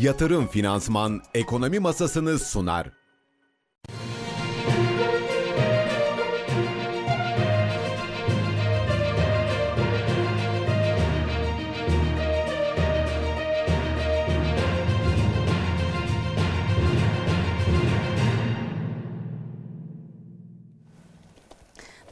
Yatırım Finansman Ekonomi Masasını sunar.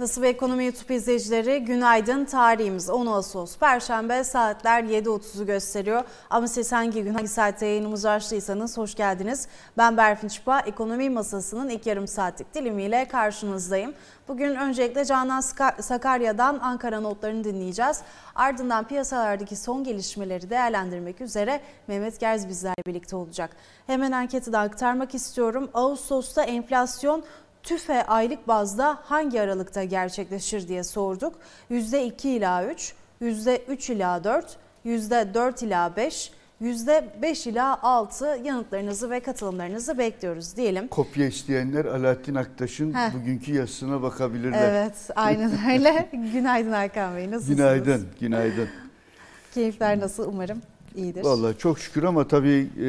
Nasıl bir ekonomi YouTube izleyicileri günaydın tarihimiz 10 Ağustos Perşembe saatler 7.30'u gösteriyor. Ama siz hangi gün hangi saatte yayınımızı açtıysanız hoş geldiniz. Ben Berfin Çıpa ekonomi masasının ilk yarım saatlik dilimiyle karşınızdayım. Bugün öncelikle Canan Sakarya'dan Ankara notlarını dinleyeceğiz. Ardından piyasalardaki son gelişmeleri değerlendirmek üzere Mehmet Gerz bizlerle birlikte olacak. Hemen anketi de aktarmak istiyorum. Ağustos'ta enflasyon TÜFE aylık bazda hangi aralıkta gerçekleşir diye sorduk. %2 ila 3, %3 ila 4, %4 ila 5, %5 ila 6 yanıtlarınızı ve katılımlarınızı bekliyoruz diyelim. Kopya isteyenler Alaaddin Aktaş'ın Heh. bugünkü yazısına bakabilirler. Evet aynen öyle. günaydın Hakan Bey nasılsınız? Günaydın, günaydın. Keyifler nasıl umarım? İyidir. Vallahi çok şükür ama tabii e,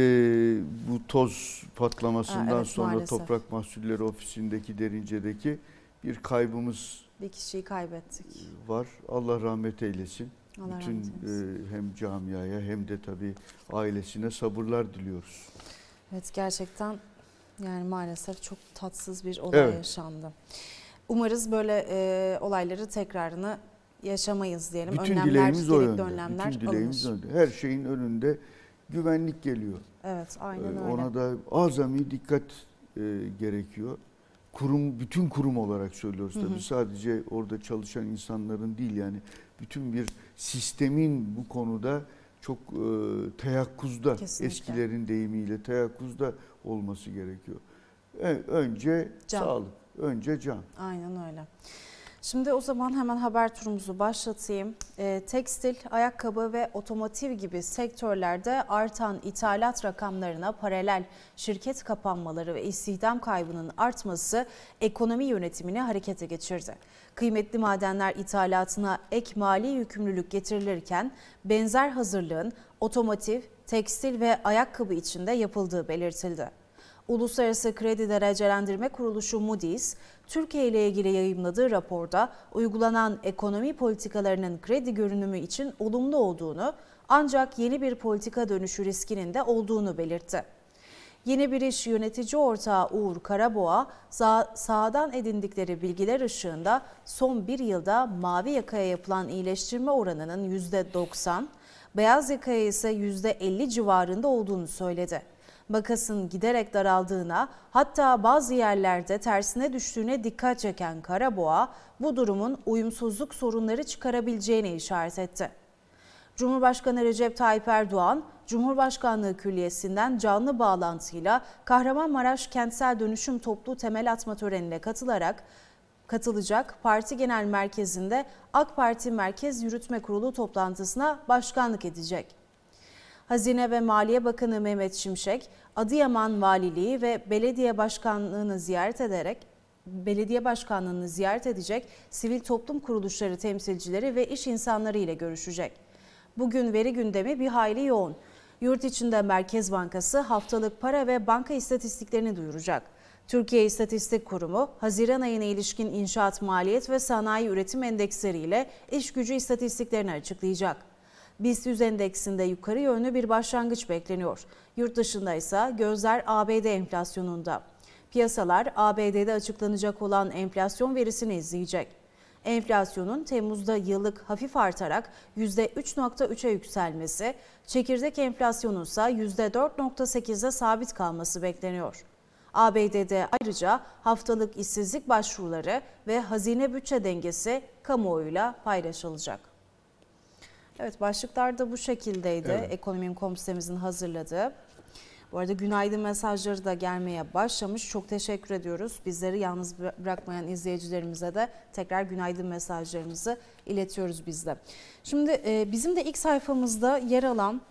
bu toz patlamasından ha, evet, sonra maalesef. Toprak Mahsulleri Ofisi'ndeki Derince'deki bir kaybımız bir kişiyi kaybettik. Var. Allah rahmet eylesin. Allah Bütün rahmet eylesin. E, hem camiaya hem de tabii ailesine sabırlar diliyoruz. Evet gerçekten yani maalesef çok tatsız bir olay evet. yaşandı. Umarız böyle e, olayları tekrarını yaşamayız diyelim. Bütün önlemler, dileğimiz o yönde. Önlemler Bütün dileğimiz alınır. önde. Her şeyin önünde güvenlik geliyor. Evet, aynen ee, öyle. Ona da azami dikkat e, gerekiyor. Kurum bütün kurum olarak söylüyoruz tabii. Hı hı. Sadece orada çalışan insanların değil yani bütün bir sistemin bu konuda çok e, teyakkuzda Kesinlikle. eskilerin deyimiyle teyakkuzda olması gerekiyor. E, önce can. sağlık, önce can. Aynen öyle. Şimdi o zaman hemen haber turumuzu başlatayım. E, tekstil, ayakkabı ve otomotiv gibi sektörlerde artan ithalat rakamlarına paralel şirket kapanmaları ve istihdam kaybının artması ekonomi yönetimini harekete geçirdi. Kıymetli madenler ithalatına ek mali yükümlülük getirilirken benzer hazırlığın otomotiv, tekstil ve ayakkabı içinde yapıldığı belirtildi. Uluslararası Kredi Derecelendirme Kuruluşu Moody's, Türkiye ile ilgili yayımladığı raporda uygulanan ekonomi politikalarının kredi görünümü için olumlu olduğunu ancak yeni bir politika dönüşü riskinin de olduğunu belirtti. Yeni bir iş yönetici ortağı Uğur Karaboğa, sağ, sahadan edindikleri bilgiler ışığında son bir yılda mavi yakaya yapılan iyileştirme oranının %90, beyaz yakaya ise %50 civarında olduğunu söyledi makasın giderek daraldığına hatta bazı yerlerde tersine düştüğüne dikkat çeken Karaboğa bu durumun uyumsuzluk sorunları çıkarabileceğine işaret etti. Cumhurbaşkanı Recep Tayyip Erdoğan, Cumhurbaşkanlığı Külliyesi'nden canlı bağlantıyla Kahramanmaraş Kentsel Dönüşüm Toplu Temel Atma Töreni'ne katılarak katılacak parti genel merkezinde AK Parti Merkez Yürütme Kurulu toplantısına başkanlık edecek. Hazine ve Maliye Bakanı Mehmet Şimşek, Adıyaman Valiliği ve Belediye Başkanlığı'nı ziyaret ederek belediye başkanlığını ziyaret edecek sivil toplum kuruluşları temsilcileri ve iş insanları ile görüşecek. Bugün veri gündemi bir hayli yoğun. Yurt içinde Merkez Bankası haftalık para ve banka istatistiklerini duyuracak. Türkiye İstatistik Kurumu, Haziran ayına ilişkin inşaat maliyet ve sanayi üretim endeksleriyle iş gücü istatistiklerini açıklayacak. BIST 100 endeksinde yukarı yönlü bir başlangıç bekleniyor. Yurt dışında ise gözler ABD enflasyonunda. Piyasalar ABD'de açıklanacak olan enflasyon verisini izleyecek. Enflasyonun Temmuz'da yıllık hafif artarak %3.3'e yükselmesi, çekirdek enflasyonun ise %4.8'de sabit kalması bekleniyor. ABD'de ayrıca haftalık işsizlik başvuruları ve hazine bütçe dengesi kamuoyuyla paylaşılacak. Evet başlıklar da bu şekildeydi. Evet. Ekonomim.com sitemizin hazırladığı. Bu arada günaydın mesajları da gelmeye başlamış. Çok teşekkür ediyoruz. Bizleri yalnız bırakmayan izleyicilerimize de tekrar günaydın mesajlarımızı iletiyoruz biz de. Şimdi e, bizim de ilk sayfamızda yer alan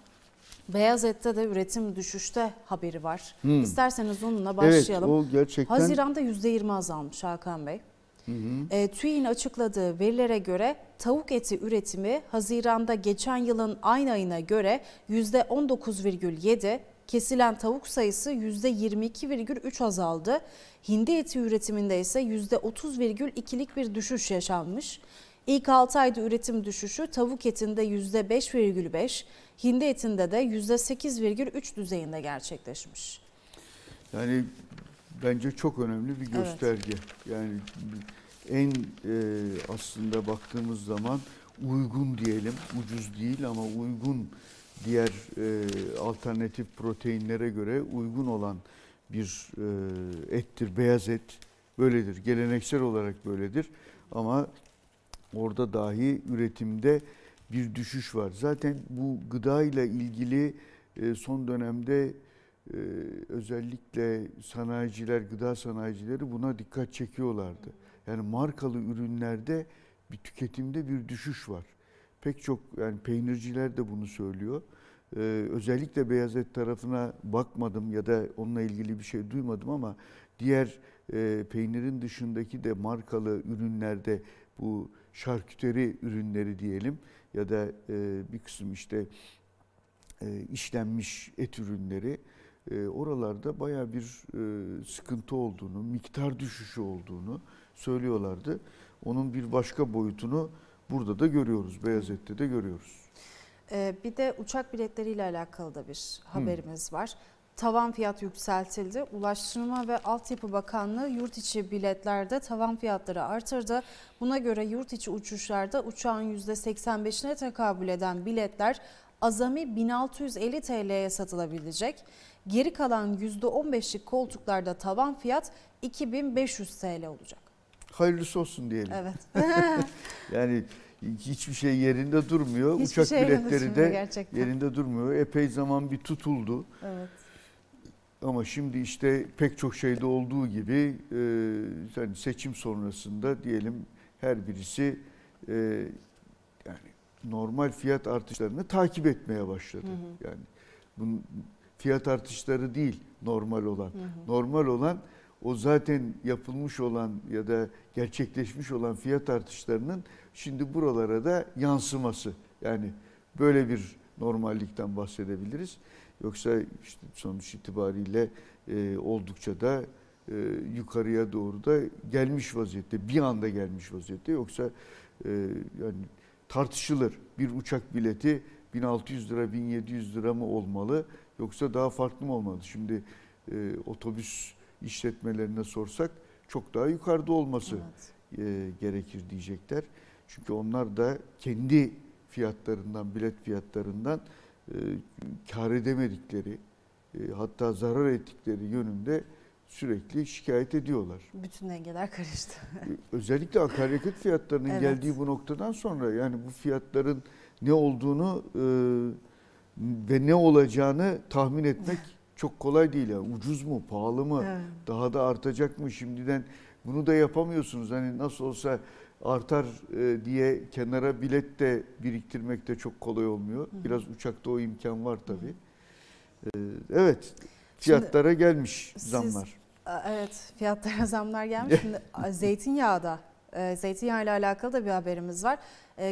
Beyaz ette de üretim düşüşte haberi var. Hmm. İsterseniz onunla başlayalım. Evet, o gerçekten... Haziranda %20 azalmış Hakan Bey. Hı hı. E, TÜİ'nin açıkladığı verilere göre tavuk eti üretimi Haziran'da geçen yılın aynı ayına göre %19,7, kesilen tavuk sayısı %22,3 azaldı. Hindi eti üretiminde ise %30,2'lik bir düşüş yaşanmış. İlk 6 ayda üretim düşüşü tavuk etinde %5,5, hindi etinde de %8,3 düzeyinde gerçekleşmiş. Yani bence çok önemli bir gösterge. Evet. Yani en e, aslında baktığımız zaman uygun diyelim, ucuz değil ama uygun diğer e, alternatif proteinlere göre uygun olan bir e, ettir, beyaz et böyledir. Geleneksel olarak böyledir ama orada dahi üretimde bir düşüş var. Zaten bu gıda ile ilgili e, son dönemde e, özellikle sanayiciler, gıda sanayicileri buna dikkat çekiyorlardı. Yani markalı ürünlerde bir tüketimde bir düşüş var. Pek çok yani peynirciler de bunu söylüyor. Ee, özellikle beyaz et tarafına bakmadım ya da onunla ilgili bir şey duymadım ama diğer e, peynirin dışındaki de markalı ürünlerde bu şarküteri ürünleri diyelim ya da e, bir kısım işte e, işlenmiş et ürünleri e, oralarda baya bir e, sıkıntı olduğunu, miktar düşüşü olduğunu söylüyorlardı. Onun bir başka boyutunu burada da görüyoruz, beyaz ette de görüyoruz. Ee, bir de uçak biletleriyle alakalı da bir haberimiz hmm. var. Tavan fiyat yükseltildi. Ulaştırma ve Altyapı Bakanlığı yurt içi biletlerde tavan fiyatları artırdı. Buna göre yurt içi uçuşlarda uçağın %85'ine tekabül eden biletler azami 1650 TL'ye satılabilecek. Geri kalan %15'lik koltuklarda tavan fiyat 2500 TL olacak. Hayırlısı olsun diyelim. Evet. yani hiçbir şey yerinde durmuyor. Hiçbir Uçak şey biletleri de gerçekten. yerinde durmuyor. Epey zaman bir tutuldu. Evet. Ama şimdi işte pek çok şeyde olduğu gibi e, yani seçim sonrasında diyelim her birisi e, normal fiyat artışlarını takip etmeye başladı. Hı hı. Yani bunun fiyat artışları değil normal olan. Hı hı. Normal olan o zaten yapılmış olan ya da gerçekleşmiş olan fiyat artışlarının şimdi buralara da yansıması. Yani böyle bir normallikten bahsedebiliriz. Yoksa işte sonuç itibariyle e, oldukça da e, yukarıya doğru da gelmiş vaziyette. Bir anda gelmiş vaziyette. Yoksa e, yani tartışılır. Bir uçak bileti 1600 lira 1700 lira mı olmalı yoksa daha farklı mı olmalı? Şimdi e, otobüs işletmelerine sorsak çok daha yukarıda olması evet. e, gerekir diyecekler. Çünkü onlar da kendi fiyatlarından, bilet fiyatlarından e, kar edemedikleri e, hatta zarar ettikleri yönünde sürekli şikayet ediyorlar. Bütün dengeler karıştı. Özellikle akaryakıt fiyatlarının evet. geldiği bu noktadan sonra yani bu fiyatların ne olduğunu e, ve ne olacağını tahmin etmek çok kolay değil. Yani ucuz mu, pahalı mı, evet. daha da artacak mı şimdiden bunu da yapamıyorsunuz. Hani nasıl olsa artar e, diye kenara bilet de biriktirmek de çok kolay olmuyor. Biraz uçakta o imkan var tabii. E, evet, fiyatlara Şimdi, gelmiş zamlar. Siz, evet, fiyatlara zamlar gelmiş. Şimdi zeytinyağı da e, zeytinyağı ile alakalı da bir haberimiz var.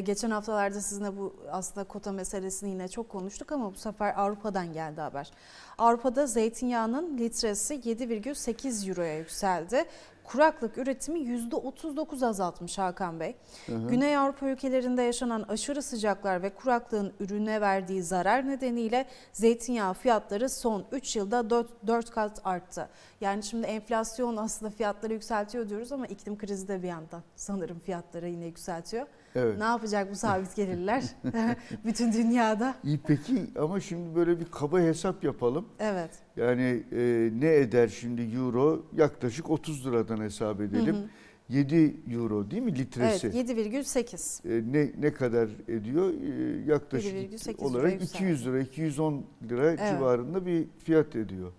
Geçen haftalarda sizinle bu aslında kota meselesini yine çok konuştuk ama bu sefer Avrupa'dan geldi haber. Avrupa'da zeytinyağının litresi 7,8 euroya yükseldi kuraklık üretimi %39 azaltmış Hakan Bey. Hı hı. Güney Avrupa ülkelerinde yaşanan aşırı sıcaklar ve kuraklığın ürüne verdiği zarar nedeniyle zeytinyağı fiyatları son 3 yılda 4, 4 kat arttı. Yani şimdi enflasyon aslında fiyatları yükseltiyor diyoruz ama iklim krizi de bir yandan sanırım fiyatları yine yükseltiyor. Evet. Ne yapacak bu sabit gelirler bütün dünyada? İyi peki ama şimdi böyle bir kaba hesap yapalım. Evet. Yani e, ne eder şimdi euro? Yaklaşık 30 liradan hesap edelim. Hı hı. 7 euro değil mi litresi? Evet 7,8. E, ne ne kadar ediyor? E, yaklaşık olarak 200 lira, 210 lira evet. civarında bir fiyat ediyor.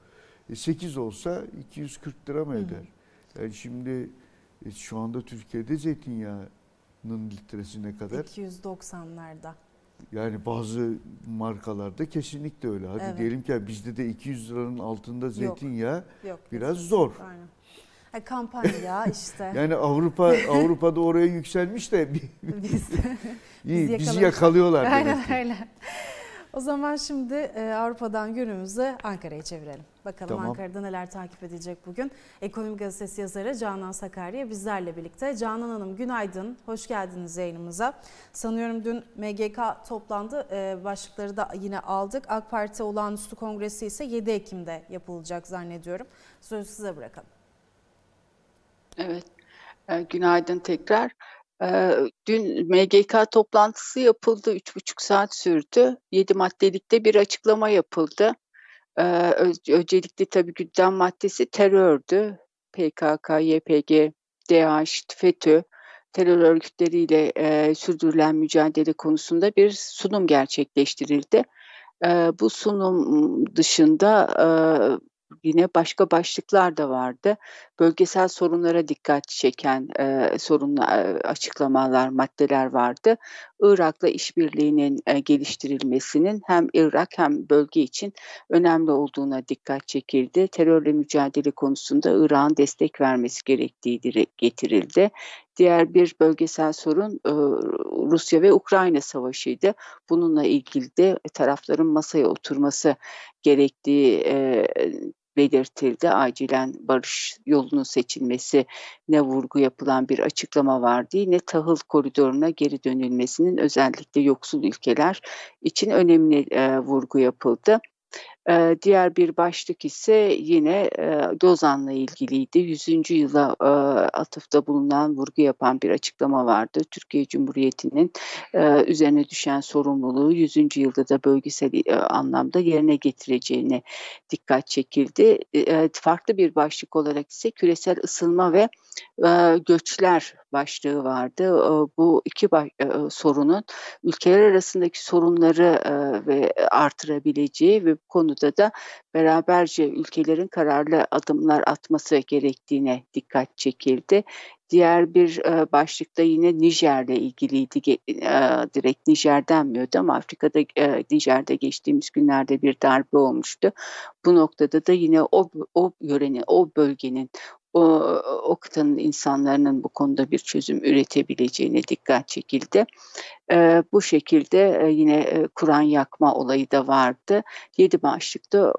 E, 8 olsa 240 lira mı eder? Hı hı. Yani şimdi e, şu anda Türkiye'de zeytinyağı litresine kadar? 290'larda. Yani bazı markalarda kesinlikle öyle. Hadi evet. diyelim ki bizde de 200 liranın altında zeytinyağı yok, yok, biraz zor. Aynen. Kampanya işte. yani Avrupa Avrupa'da oraya yükselmiş de biz, iyi, bizi yakalıyorlar. Aynen öyle. O zaman şimdi e, Avrupa'dan günümüzü Ankara'ya çevirelim. Bakalım Tamam. Ankara'da neler takip edilecek bugün. Ekonomi Gazetesi yazarı Canan Sakarya bizlerle birlikte. Canan Hanım günaydın, hoş geldiniz yayınımıza. Sanıyorum dün MGK toplandı, e, başlıkları da yine aldık. AK Parti olağanüstü kongresi ise 7 Ekim'de yapılacak zannediyorum. Sözü size bırakalım. Evet, e, günaydın tekrar. Dün MGK toplantısı yapıldı, üç buçuk saat sürdü. Yedi maddelikte bir açıklama yapıldı. Öncelikle tabii gündem maddesi terördü. PKK, YPG, DAEŞ, FETÖ terör örgütleriyle e, sürdürülen mücadele konusunda bir sunum gerçekleştirildi. E, bu sunum dışında e, yine başka başlıklar da vardı. Bölgesel sorunlara dikkat çeken e, sorunlar, açıklamalar, maddeler vardı. Irak'la işbirliğinin e, geliştirilmesinin hem Irak hem bölge için önemli olduğuna dikkat çekildi. Terörle mücadele konusunda Irak'ın destek vermesi gerektiği getirildi. Diğer bir bölgesel sorun e, Rusya ve Ukrayna savaşıydı. Bununla ilgili de tarafların masaya oturması gerektiği e, belirtildi. Acilen barış yolunun seçilmesi ne vurgu yapılan bir açıklama vardı. Yine tahıl koridoruna geri dönülmesinin özellikle yoksul ülkeler için önemli e, vurgu yapıldı. Diğer bir başlık ise yine e, ilgiliydi. 100. yıla atıfta bulunan, vurgu yapan bir açıklama vardı. Türkiye Cumhuriyeti'nin üzerine düşen sorumluluğu 100. yılda da bölgesel anlamda yerine getireceğine dikkat çekildi. Farklı bir başlık olarak ise küresel ısınma ve göçler başlığı vardı. Bu iki sorunun ülkeler arasındaki sorunları ve artırabileceği ve bu konuda da beraberce ülkelerin kararlı adımlar atması gerektiğine dikkat çekildi. Diğer bir e, başlıkta yine Nijer'le ilgiliydi. E, direkt Nijer denmiyordu ama Afrika'da e, Nijer'de geçtiğimiz günlerde bir darbe olmuştu. Bu noktada da yine o, o yörenin, o bölgenin, o, o kıtanın insanların bu konuda bir çözüm üretebileceğine dikkat çekildi. E, bu şekilde e, yine e, Kur'an yakma olayı da vardı. Yedi başlıkta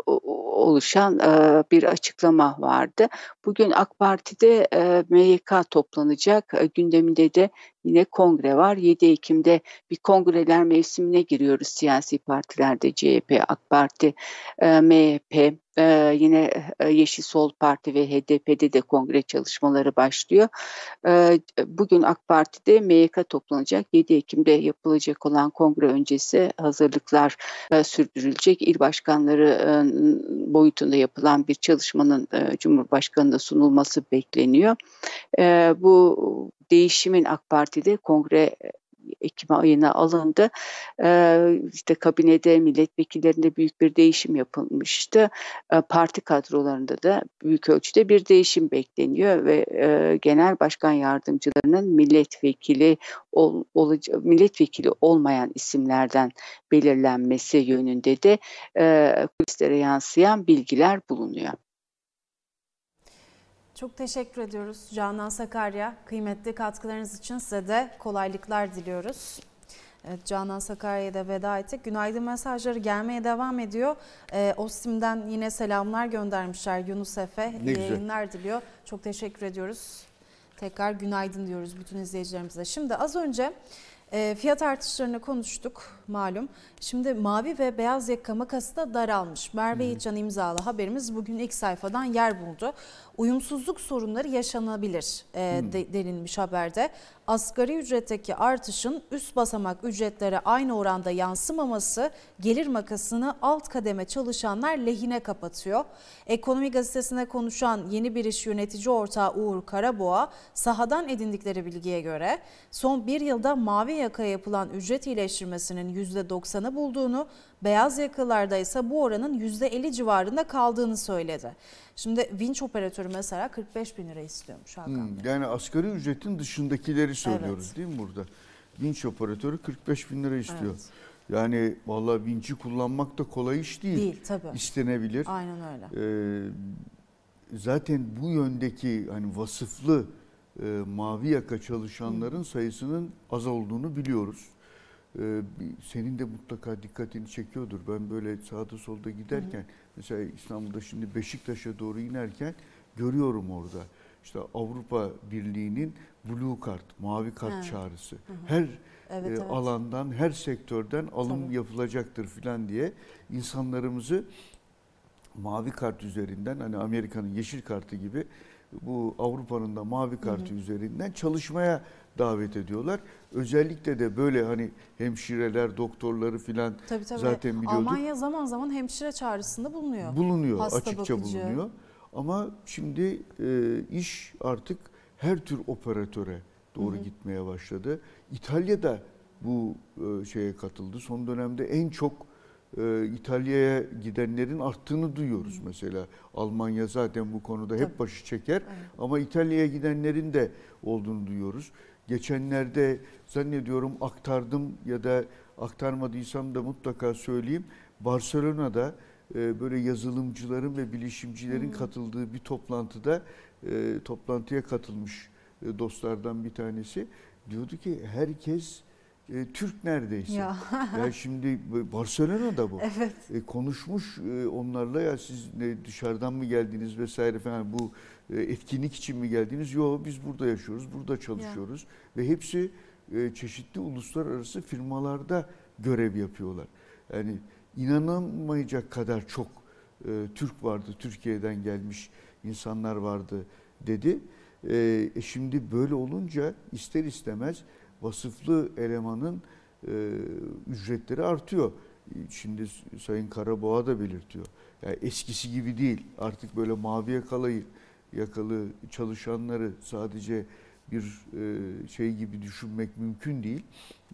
oluşan e, bir açıklama vardı. Bugün AK Parti'de e, MYK toplanacak. E, gündeminde de yine kongre var. 7 Ekim'de bir kongreler mevsimine giriyoruz siyasi partilerde CHP, AK Parti, e, MHP, ee, yine Yeşil Sol Parti ve HDP'de de kongre çalışmaları başlıyor. Ee, bugün AK Parti'de MYK toplanacak. 7 Ekim'de yapılacak olan kongre öncesi hazırlıklar e, sürdürülecek. İl başkanları e, boyutunda yapılan bir çalışmanın e, Cumhurbaşkanı'na sunulması bekleniyor. Bu değişimin AK Parti'de kongre Ekim ayına alındı. Ee, işte kabinede milletvekillerinde büyük bir değişim yapılmıştı. Ee, parti kadrolarında da büyük ölçüde bir değişim bekleniyor ve e, genel başkan yardımcılarının milletvekili ol, olaca, milletvekili olmayan isimlerden belirlenmesi yönünde de e, kulislere yansıyan bilgiler bulunuyor. Çok teşekkür ediyoruz Canan Sakarya. Kıymetli katkılarınız için size de kolaylıklar diliyoruz. Evet, Canan Sakarya'ya da veda ettik. Günaydın mesajları gelmeye devam ediyor. Ee, Ostim'den yine selamlar göndermişler Yunus Efe. Ne yayınlar güzel. diliyor. Çok teşekkür ediyoruz. Tekrar günaydın diyoruz bütün izleyicilerimize. Şimdi az önce e, fiyat artışlarını konuştuk malum. Şimdi mavi ve beyaz yaka makası da daralmış. Merve Yiğitcan imzalı haberimiz bugün ilk sayfadan yer buldu. Uyumsuzluk sorunları yaşanabilir e, de, denilmiş haberde. Asgari ücretteki artışın üst basamak ücretlere aynı oranda yansımaması gelir makasını alt kademe çalışanlar lehine kapatıyor. Ekonomi gazetesine konuşan yeni bir iş yönetici ortağı Uğur Karaboğa sahadan edindikleri bilgiye göre son bir yılda mavi yaka yapılan ücret iyileştirmesinin %90'ı bulduğunu, beyaz yakalarda ise bu oranın %50 civarında kaldığını söyledi. Şimdi vinç operatörü mesela 45 bin lira istiyormuş Hakan hmm, Yani asgari ücretin dışındakileri söylüyoruz evet. değil mi burada? Vinç operatörü 45 bin lira istiyor. Evet. Yani vallahi vinci kullanmak da kolay iş değil. Değil tabii. İstenebilir. Aynen öyle. Ee, zaten bu yöndeki hani vasıflı e, mavi yaka çalışanların sayısının az olduğunu biliyoruz. E, senin de mutlaka dikkatini çekiyordur. Ben böyle sağda solda giderken hı hı. mesela İstanbul'da şimdi Beşiktaş'a doğru inerken görüyorum orada. İşte Avrupa Birliği'nin Blue Card, mavi kart ha. çağrısı. Hı hı. Her evet, e, evet. alandan, her sektörden alım Tabii. yapılacaktır filan diye insanlarımızı mavi kart üzerinden hani Amerika'nın yeşil kartı gibi bu Avrupa'nın da mavi kartı hı hı. üzerinden çalışmaya davet ediyorlar. Özellikle de böyle hani hemşireler, doktorları filan tabii, tabii. zaten biliyorduk. Almanya zaman zaman hemşire çağrısında bulunuyor. Bulunuyor, Hasta açıkça bakıcı. bulunuyor. Ama şimdi e, iş artık her tür operatöre doğru hı hı. gitmeye başladı. İtalya'da bu e, şeye katıldı. Son dönemde en çok e, İtalya'ya gidenlerin arttığını duyuyoruz hı. mesela. Almanya zaten bu konuda hep başı çeker evet. ama İtalya'ya gidenlerin de olduğunu duyuyoruz. Geçenlerde zannediyorum aktardım ya da aktarmadıysam da mutlaka söyleyeyim. Barcelona'da e, böyle yazılımcıların ve bilişimcilerin hmm. katıldığı bir toplantıda e, toplantıya katılmış e, dostlardan bir tanesi diyordu ki herkes e, Türk neredeyse. Ya. ya şimdi Barcelona'da bu. Evet. E, konuşmuş e, onlarla ya siz ne dışarıdan mı geldiniz vesaire falan bu etkinlik için mi geldiniz? Yok biz burada yaşıyoruz, burada çalışıyoruz ya. ve hepsi e, çeşitli uluslararası firmalarda görev yapıyorlar. Yani inanılmayacak kadar çok e, Türk vardı, Türkiye'den gelmiş insanlar vardı dedi. E, e, şimdi böyle olunca ister istemez vasıflı elemanın e, ücretleri artıyor. Şimdi Sayın Karaboğa da belirtiyor. Yani eskisi gibi değil. Artık böyle mavi yakalayı yakalı çalışanları sadece bir e, şey gibi düşünmek mümkün değil.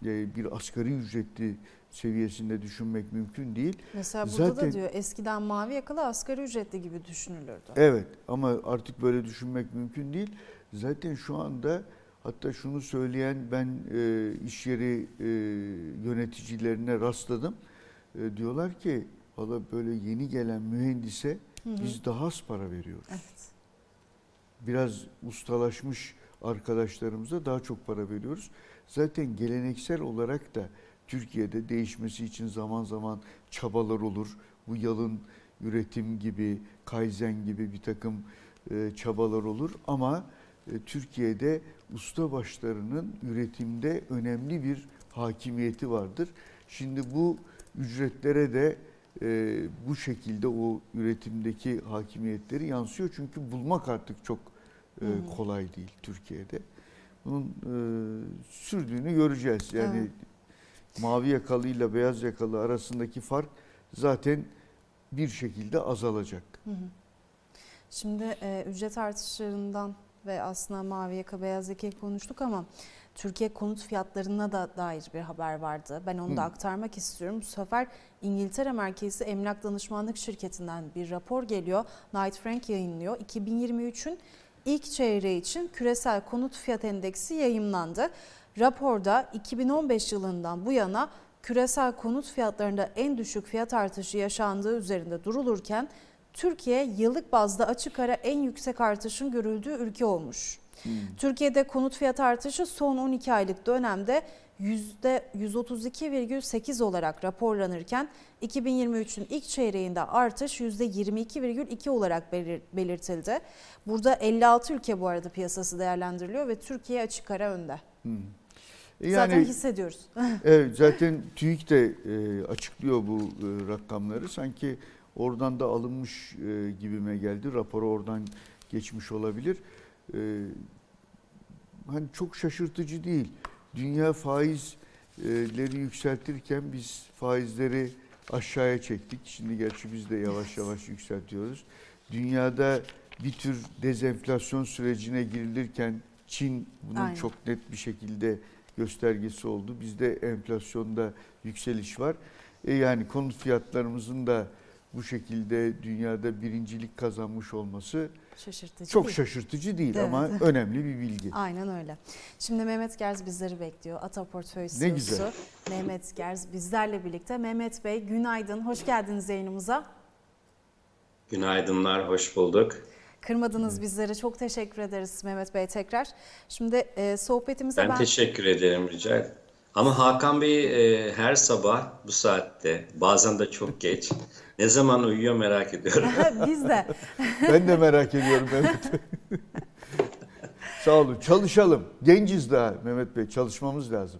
E, bir asgari ücretli seviyesinde düşünmek mümkün değil. Mesela burada Zaten, da diyor eskiden mavi yakalı asgari ücretli gibi düşünülürdü. Evet ama artık böyle düşünmek mümkün değil. Zaten şu anda hatta şunu söyleyen ben e, iş yeri e, yöneticilerine rastladım. E, diyorlar ki valla böyle yeni gelen mühendise hı hı. biz daha az para veriyoruz. Evet. Biraz ustalaşmış arkadaşlarımıza daha çok para veriyoruz. Zaten geleneksel olarak da Türkiye'de değişmesi için zaman zaman çabalar olur. Bu yalın üretim gibi, kaizen gibi bir takım e, çabalar olur ama e, Türkiye'de usta başlarının üretimde önemli bir hakimiyeti vardır. Şimdi bu ücretlere de e, bu şekilde o üretimdeki hakimiyetleri yansıyor. Çünkü bulmak artık çok kolay değil Türkiye'de. Bunun sürdüğünü göreceğiz. Yani evet mavi yakalı ile beyaz yakalı arasındaki fark zaten bir şekilde azalacak. Şimdi e, ücret artışlarından ve aslında mavi yaka beyaz yaka konuştuk ama Türkiye konut fiyatlarına da dair bir haber vardı. Ben onu da aktarmak istiyorum. Bu sefer İngiltere merkezli emlak danışmanlık şirketinden bir rapor geliyor. Knight Frank yayınlıyor. 2023'ün ilk çeyreği için küresel konut fiyat endeksi yayımlandı. Raporda 2015 yılından bu yana küresel konut fiyatlarında en düşük fiyat artışı yaşandığı üzerinde durulurken Türkiye yıllık bazda açık ara en yüksek artışın görüldüğü ülke olmuş. Hmm. Türkiye'de konut fiyat artışı son 12 aylık dönemde %132,8 olarak raporlanırken 2023'ün ilk çeyreğinde artış %22,2 olarak belirtildi. Burada 56 ülke bu arada piyasası değerlendiriliyor ve Türkiye açık ara önde. Hmm. Yani, zaten hissediyoruz. evet zaten TÜİK de e, açıklıyor bu e, rakamları. Sanki oradan da alınmış e, gibime geldi. Raporu oradan geçmiş olabilir. E, hani çok şaşırtıcı değil. Dünya faizleri yükseltirken biz faizleri aşağıya çektik. Şimdi gerçi biz de yavaş yavaş yükseltiyoruz. Dünyada bir tür dezenflasyon sürecine girilirken Çin bunun Aynen. çok net bir şekilde göstergesi oldu. Bizde enflasyonda yükseliş var. E yani konut fiyatlarımızın da bu şekilde dünyada birincilik kazanmış olması şaşırtıcı çok değil. şaşırtıcı değil evet. ama önemli bir bilgi. Aynen öyle. Şimdi Mehmet Gerz bizleri bekliyor. Ata Portföy CEO'su. Ne güzel. Mehmet Gerz bizlerle birlikte. Mehmet Bey günaydın. Hoş geldiniz yayınımıza. Günaydınlar, hoş bulduk. Kırmadınız bizleri. Çok teşekkür ederiz Mehmet Bey tekrar. Şimdi e, sohbetimize ben... Ben teşekkür ederim rica ederim. Ama Hakan Bey e, her sabah bu saatte bazen de çok geç ne zaman uyuyor merak ediyorum. Biz de. Ben de merak ediyorum Mehmet Bey. Sağ olun. Çalışalım. Genciz daha Mehmet Bey. Çalışmamız lazım.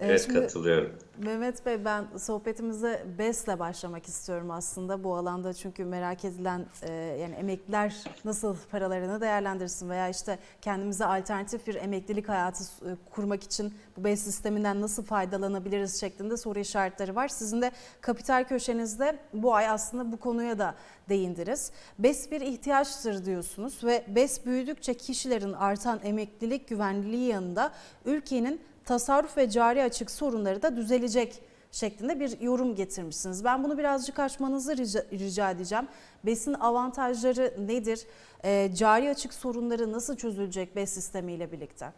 Evet şimdi katılıyorum. Mehmet Bey ben sohbetimize BES'le başlamak istiyorum aslında bu alanda çünkü merak edilen e, yani emekliler nasıl paralarını değerlendirsin veya işte kendimize alternatif bir emeklilik hayatı e, kurmak için bu BES sisteminden nasıl faydalanabiliriz şeklinde soru işaretleri var. Sizin de kapital köşenizde bu ay aslında bu konuya da değindiniz. BES bir ihtiyaçtır diyorsunuz ve BES büyüdükçe kişilerin artan emeklilik güvenliği yanında ülkenin tasarruf ve cari açık sorunları da düzelecek şeklinde bir yorum getirmişsiniz. Ben bunu birazcık açmanızı rica, rica edeceğim. BES'in avantajları nedir? E, cari açık sorunları nasıl çözülecek BES sistemiyle birlikte?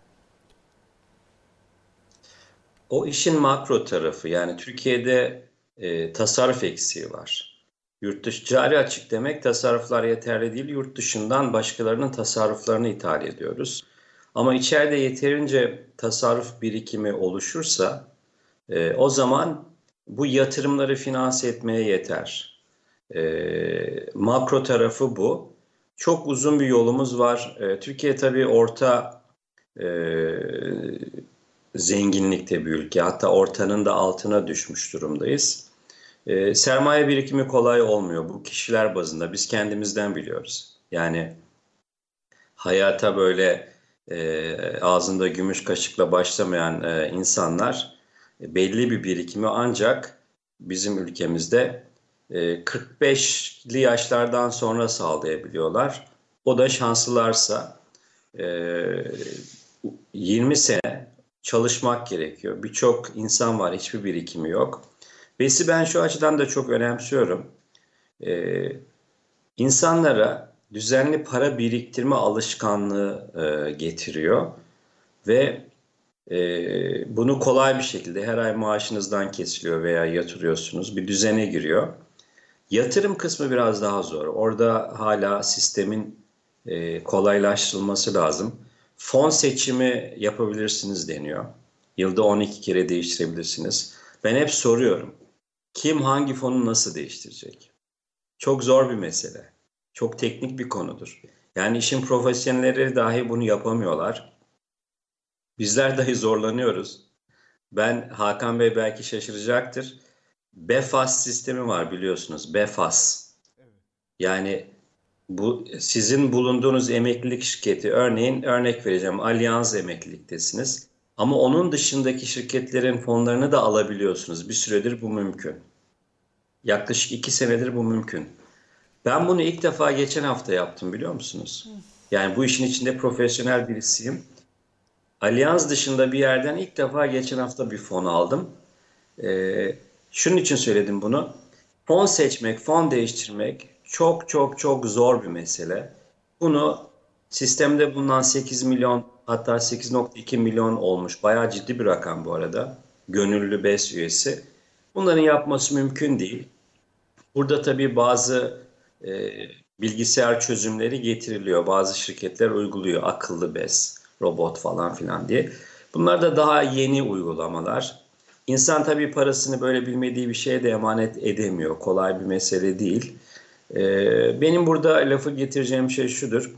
O işin makro tarafı yani Türkiye'de e, tasarruf eksiği var. Yurt dışı cari açık demek tasarruflar yeterli değil. Yurt dışından başkalarının tasarruflarını ithal ediyoruz. Ama içeride yeterince tasarruf birikimi oluşursa e, o zaman bu yatırımları finanse etmeye yeter. E, makro tarafı bu. Çok uzun bir yolumuz var. E, Türkiye tabii orta e, zenginlikte bir ülke. Hatta ortanın da altına düşmüş durumdayız. E, sermaye birikimi kolay olmuyor. Bu kişiler bazında biz kendimizden biliyoruz. Yani hayata böyle e, ağzında gümüş kaşıkla başlamayan e, insanlar e, belli bir birikimi ancak bizim ülkemizde e, 45'li yaşlardan sonra sağlayabiliyorlar. O da şanslılarsa e, 20 sene çalışmak gerekiyor. Birçok insan var hiçbir birikimi yok. Besi ben şu açıdan da çok önemsiyorum. E, insanlara düzenli para biriktirme alışkanlığı e, getiriyor ve e, bunu kolay bir şekilde her ay maaşınızdan kesiliyor veya yatırıyorsunuz bir düzene giriyor. Yatırım kısmı biraz daha zor. Orada hala sistemin e, kolaylaştırılması lazım. Fon seçimi yapabilirsiniz deniyor. Yılda 12 kere değiştirebilirsiniz. Ben hep soruyorum. Kim hangi fonu nasıl değiştirecek? Çok zor bir mesele. Çok teknik bir konudur. Yani işin profesyonelleri dahi bunu yapamıyorlar. Bizler dahi zorlanıyoruz. Ben Hakan Bey belki şaşıracaktır. BEFAS sistemi var biliyorsunuz. BEFAS. Yani bu sizin bulunduğunuz emeklilik şirketi örneğin örnek vereceğim Allianz emekliliktesiniz. Ama onun dışındaki şirketlerin fonlarını da alabiliyorsunuz. Bir süredir bu mümkün. Yaklaşık iki senedir bu mümkün. Ben bunu ilk defa geçen hafta yaptım biliyor musunuz? Yani bu işin içinde profesyonel birisiyim. Allianz dışında bir yerden ilk defa geçen hafta bir fon aldım. Ee, şunun için söyledim bunu. Fon seçmek, fon değiştirmek çok çok çok zor bir mesele. Bunu sistemde bulunan 8 milyon hatta 8.2 milyon olmuş. Bayağı ciddi bir rakam bu arada. Gönüllü BES üyesi. Bunların yapması mümkün değil. Burada tabii bazı e, bilgisayar çözümleri getiriliyor. Bazı şirketler uyguluyor akıllı bez, robot falan filan diye. Bunlar da daha yeni uygulamalar. İnsan tabii parasını böyle bilmediği bir şeye de emanet edemiyor. Kolay bir mesele değil. Ee, benim burada lafı getireceğim şey şudur.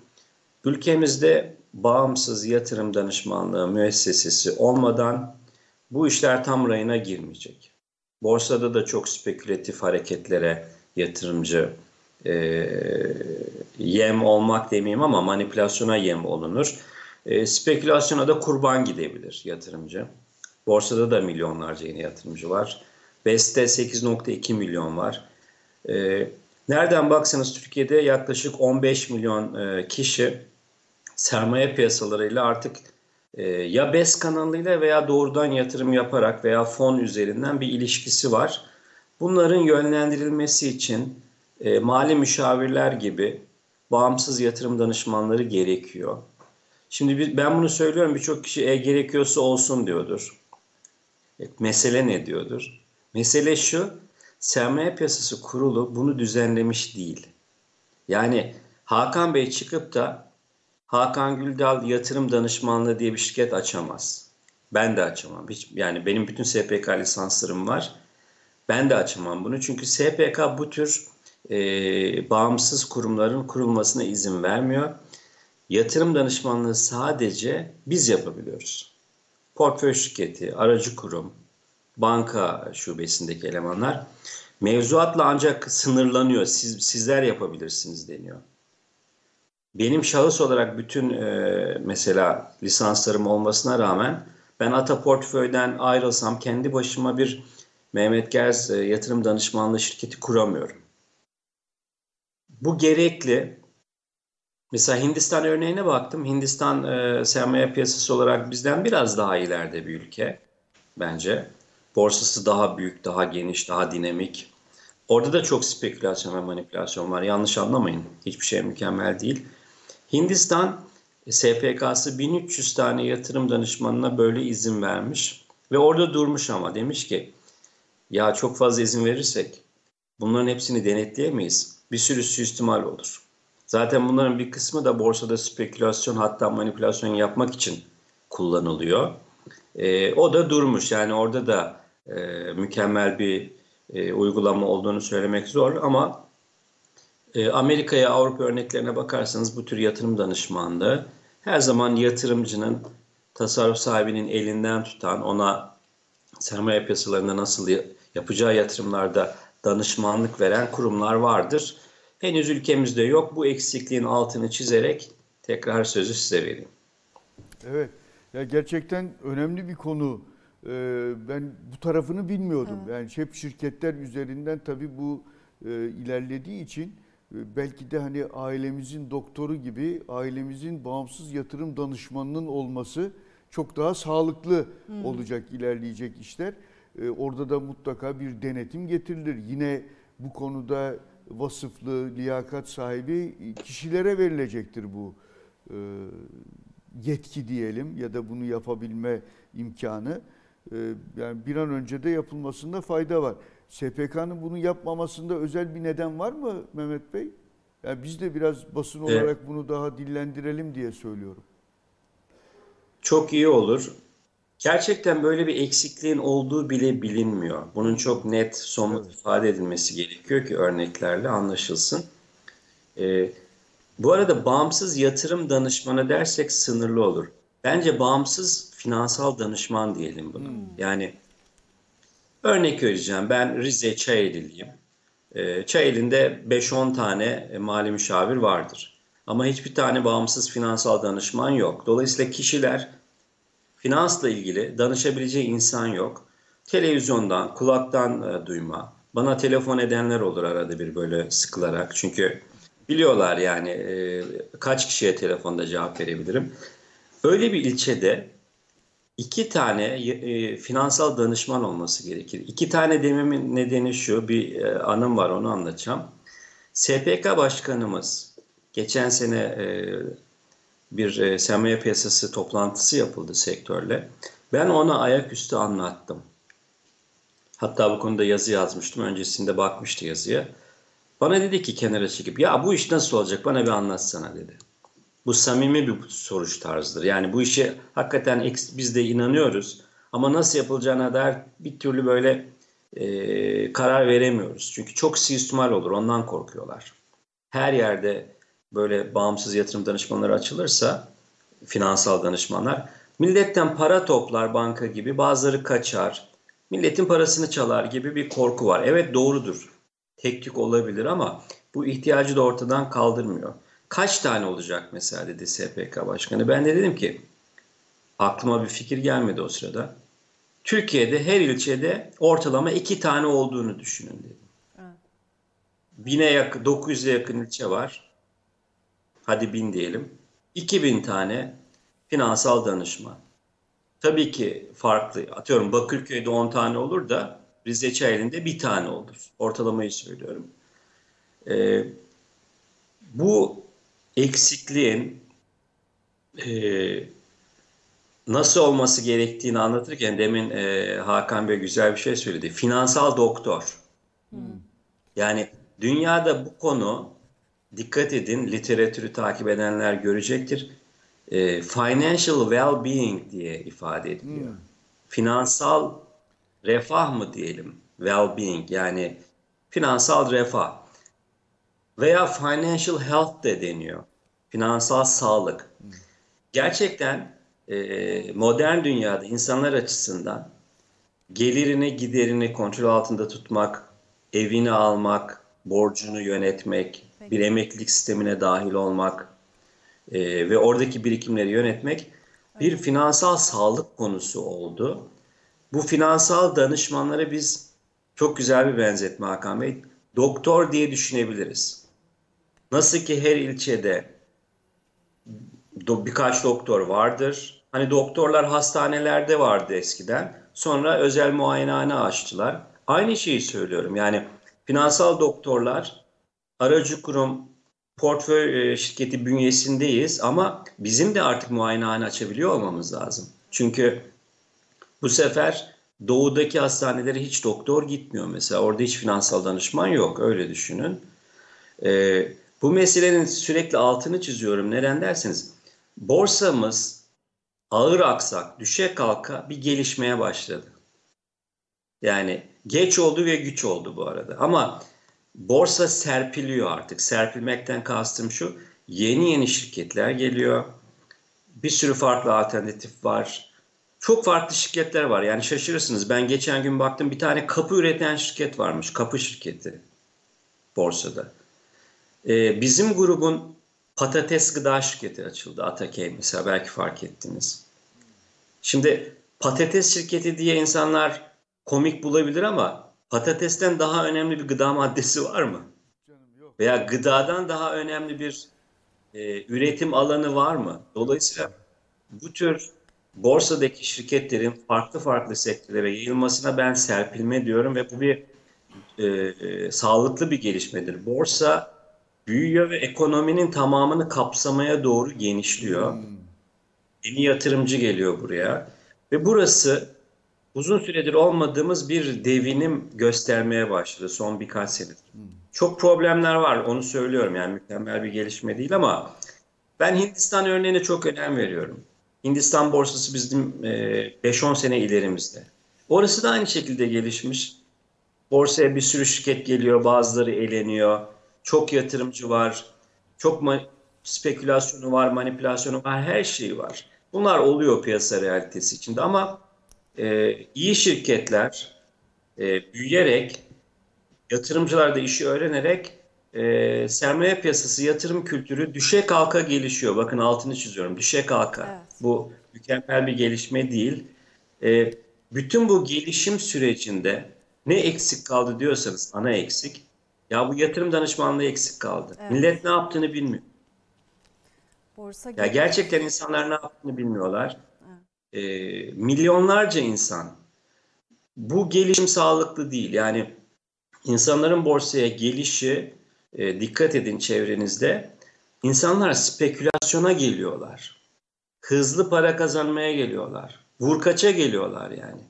Ülkemizde bağımsız yatırım danışmanlığı müessesesi olmadan bu işler tam rayına girmeyecek. Borsada da çok spekülatif hareketlere yatırımcı e, yem olmak demeyeyim ama manipülasyona yem olunur. E, spekülasyona da kurban gidebilir yatırımcı. Borsada da milyonlarca yeni yatırımcı var. BES'te 8.2 milyon var. E, nereden baksanız Türkiye'de yaklaşık 15 milyon e, kişi sermaye piyasalarıyla artık e, ya BES kanalıyla veya doğrudan yatırım yaparak veya fon üzerinden bir ilişkisi var. Bunların yönlendirilmesi için e, mali müşavirler gibi bağımsız yatırım danışmanları gerekiyor. Şimdi biz, ben bunu söylüyorum birçok kişi e, gerekiyorsa olsun diyordur. E, mesele ne diyordur? Mesele şu, sermaye piyasası kurulu bunu düzenlemiş değil. Yani Hakan Bey çıkıp da Hakan Güldal Yatırım Danışmanlığı diye bir şirket açamaz. Ben de açamam. Hiç, yani benim bütün SPK lisanslarım var. Ben de açamam bunu. Çünkü SPK bu tür e, bağımsız kurumların kurulmasına izin vermiyor. Yatırım danışmanlığı sadece biz yapabiliyoruz. Portföy şirketi, aracı kurum, banka şubesindeki elemanlar mevzuatla ancak sınırlanıyor. Siz, sizler yapabilirsiniz deniyor. Benim şahıs olarak bütün e, mesela lisanslarım olmasına rağmen ben Ata Portföy'den ayrılsam kendi başıma bir Mehmet Gerz e, yatırım danışmanlığı şirketi kuramıyorum. Bu gerekli. Mesela Hindistan örneğine baktım. Hindistan e, sermaye piyasası olarak bizden biraz daha ileride bir ülke bence. Borsası daha büyük, daha geniş, daha dinamik. Orada da çok spekülasyon ve manipülasyon var. Yanlış anlamayın. Hiçbir şey mükemmel değil. Hindistan SPK'sı 1300 tane yatırım danışmanına böyle izin vermiş. Ve orada durmuş ama demiş ki ya çok fazla izin verirsek bunların hepsini denetleyemeyiz. Bir sürü suistimal olur. Zaten bunların bir kısmı da borsada spekülasyon hatta manipülasyon yapmak için kullanılıyor. E, o da durmuş yani orada da e, mükemmel bir e, uygulama olduğunu söylemek zor ama e, Amerika'ya Avrupa örneklerine bakarsanız bu tür yatırım danışmanlığı her zaman yatırımcının tasarruf sahibinin elinden tutan ona sermaye piyasalarında nasıl yapacağı yatırımlarda danışmanlık veren kurumlar vardır. Henüz ülkemizde yok. Bu eksikliğin altını çizerek tekrar sözü size vereyim. Evet. Ya gerçekten önemli bir konu. Ee, ben bu tarafını bilmiyordum. Evet. Yani hep şirketler üzerinden tabii bu e, ilerlediği için e, belki de hani ailemizin doktoru gibi ailemizin bağımsız yatırım danışmanının olması çok daha sağlıklı hmm. olacak ilerleyecek işler. E, orada da mutlaka bir denetim getirilir. Yine bu konuda vasıflı, liyakat sahibi kişilere verilecektir bu yetki diyelim ya da bunu yapabilme imkanı. Ee, yani bir an önce de yapılmasında fayda var. SPK'nın bunu yapmamasında özel bir neden var mı Mehmet Bey? Yani biz de biraz basın olarak bunu daha dillendirelim diye söylüyorum. Çok iyi olur. Gerçekten böyle bir eksikliğin olduğu bile bilinmiyor. Bunun çok net, somut evet. ifade edilmesi gerekiyor ki örneklerle anlaşılsın. Ee, bu arada bağımsız yatırım danışmanı dersek sınırlı olur. Bence bağımsız finansal danışman diyelim bunu. Hmm. Yani örnek vereceğim. Ben Rize Çayeli'liyim. E, Çayeli'nde 5-10 tane e, mali müşavir vardır. Ama hiçbir tane bağımsız finansal danışman yok. Dolayısıyla kişiler finansla ilgili danışabileceği insan yok. Televizyondan, kulaktan e, duyma. Bana telefon edenler olur arada bir böyle sıkılarak. Çünkü biliyorlar yani e, kaç kişiye telefonda cevap verebilirim. Öyle bir ilçede iki tane e, finansal danışman olması gerekir. İki tane dememin nedeni şu, bir e, anım var onu anlatacağım. SPK Başkanımız geçen sene e, bir e, sermaye piyasası toplantısı yapıldı sektörle. Ben ona ayaküstü anlattım. Hatta bu konuda yazı yazmıştım. Öncesinde bakmıştı yazıya. Bana dedi ki kenara çekip ya bu iş nasıl olacak bana bir anlatsana dedi. Bu samimi bir soruş tarzıdır. Yani bu işe hakikaten biz de inanıyoruz. Ama nasıl yapılacağına dair bir türlü böyle e, karar veremiyoruz. Çünkü çok suistimal olur ondan korkuyorlar. Her yerde böyle bağımsız yatırım danışmanları açılırsa finansal danışmanlar milletten para toplar banka gibi bazıları kaçar. Milletin parasını çalar gibi bir korku var. Evet doğrudur. Tek tük olabilir ama bu ihtiyacı da ortadan kaldırmıyor. Kaç tane olacak mesela dedi SPK Başkanı. Ben de dedim ki aklıma bir fikir gelmedi o sırada. Türkiye'de her ilçede ortalama iki tane olduğunu düşünün dedim. Evet. Bine yakın, 900'e yakın ilçe var. Hadi bin diyelim. 2000 tane finansal danışman. Tabii ki farklı. Atıyorum Bakırköy'de 10 tane olur da Rize Çayeli'nde bir tane olur. Ortalamayı söylüyorum. Ee, bu eksikliğin e, nasıl olması gerektiğini anlatırken demin e, Hakan Bey güzel bir şey söyledi. Finansal doktor. Hmm. Yani dünyada bu konu dikkat edin literatürü takip edenler görecektir. e, financial well-being diye ifade ediliyor. Finansal refah mı diyelim? Well-being yani finansal refah veya financial health de deniyor. Finansal sağlık. Gerçekten e, modern dünyada insanlar açısından gelirini, giderini kontrol altında tutmak, evini almak, borcunu yönetmek, Bir emeklilik sistemine dahil olmak e, ve oradaki birikimleri yönetmek bir finansal sağlık konusu oldu. Bu finansal danışmanları biz çok güzel bir benzetme Hakan Bey. Doktor diye düşünebiliriz. Nasıl ki her ilçede do- birkaç doktor vardır. Hani doktorlar hastanelerde vardı eskiden. Sonra özel muayenehane açtılar. Aynı şeyi söylüyorum. Yani finansal doktorlar aracı kurum portföy e, şirketi bünyesindeyiz ama bizim de artık muayenehane açabiliyor olmamız lazım. Çünkü bu sefer doğudaki hastanelere hiç doktor gitmiyor mesela. Orada hiç finansal danışman yok. Öyle düşünün. Ee, bu meselenin sürekli altını çiziyorum. Neden derseniz borsamız ağır aksak, düşe kalka bir gelişmeye başladı. Yani geç oldu ve güç oldu bu arada. Ama borsa serpiliyor artık. Serpilmekten kastım şu. Yeni yeni şirketler geliyor. Bir sürü farklı alternatif var. Çok farklı şirketler var. Yani şaşırırsınız. Ben geçen gün baktım bir tane kapı üreten şirket varmış. Kapı şirketi borsada. Ee, bizim grubun patates gıda şirketi açıldı. Atakey mesela belki fark ettiniz. Şimdi patates şirketi diye insanlar komik bulabilir ama patatesten daha önemli bir gıda maddesi var mı? Veya gıdadan daha önemli bir e, üretim alanı var mı? Dolayısıyla bu tür borsadaki şirketlerin farklı farklı sektörlere yayılmasına ben serpilme diyorum ve bu bir e, e, sağlıklı bir gelişmedir. Borsa büyüyor ve ekonominin tamamını kapsamaya doğru genişliyor. Yeni yatırımcı geliyor buraya ve burası uzun süredir olmadığımız bir devinim göstermeye başladı son birkaç senedir. Çok problemler var onu söylüyorum yani mükemmel bir gelişme değil ama ben Hindistan örneğine çok önem veriyorum. Hindistan borsası bizim e, 5-10 sene ilerimizde. Orası da aynı şekilde gelişmiş. Borsaya bir sürü şirket geliyor, bazıları eleniyor. Çok yatırımcı var, çok spekülasyonu var, manipülasyonu var, her şey var. Bunlar oluyor piyasa realitesi içinde ama e, iyi şirketler e, büyüyerek, yatırımcılar da işi öğrenerek e, sermaye piyasası, yatırım kültürü düşe kalka gelişiyor. Bakın altını çiziyorum, düşe kalka. Evet. Bu mükemmel bir gelişme değil. E, bütün bu gelişim sürecinde ne eksik kaldı diyorsanız ana eksik. Ya bu yatırım danışmanlığı eksik kaldı. Evet. Millet ne yaptığını bilmiyor. Borsa Ya gerçekten insanlar ne yaptığını bilmiyorlar. E, milyonlarca insan. Bu gelişim sağlıklı değil. Yani insanların borsaya gelişi, e, dikkat edin çevrenizde. İnsanlar spekülasyona geliyorlar. Hızlı para kazanmaya geliyorlar. Vurkaça geliyorlar yani.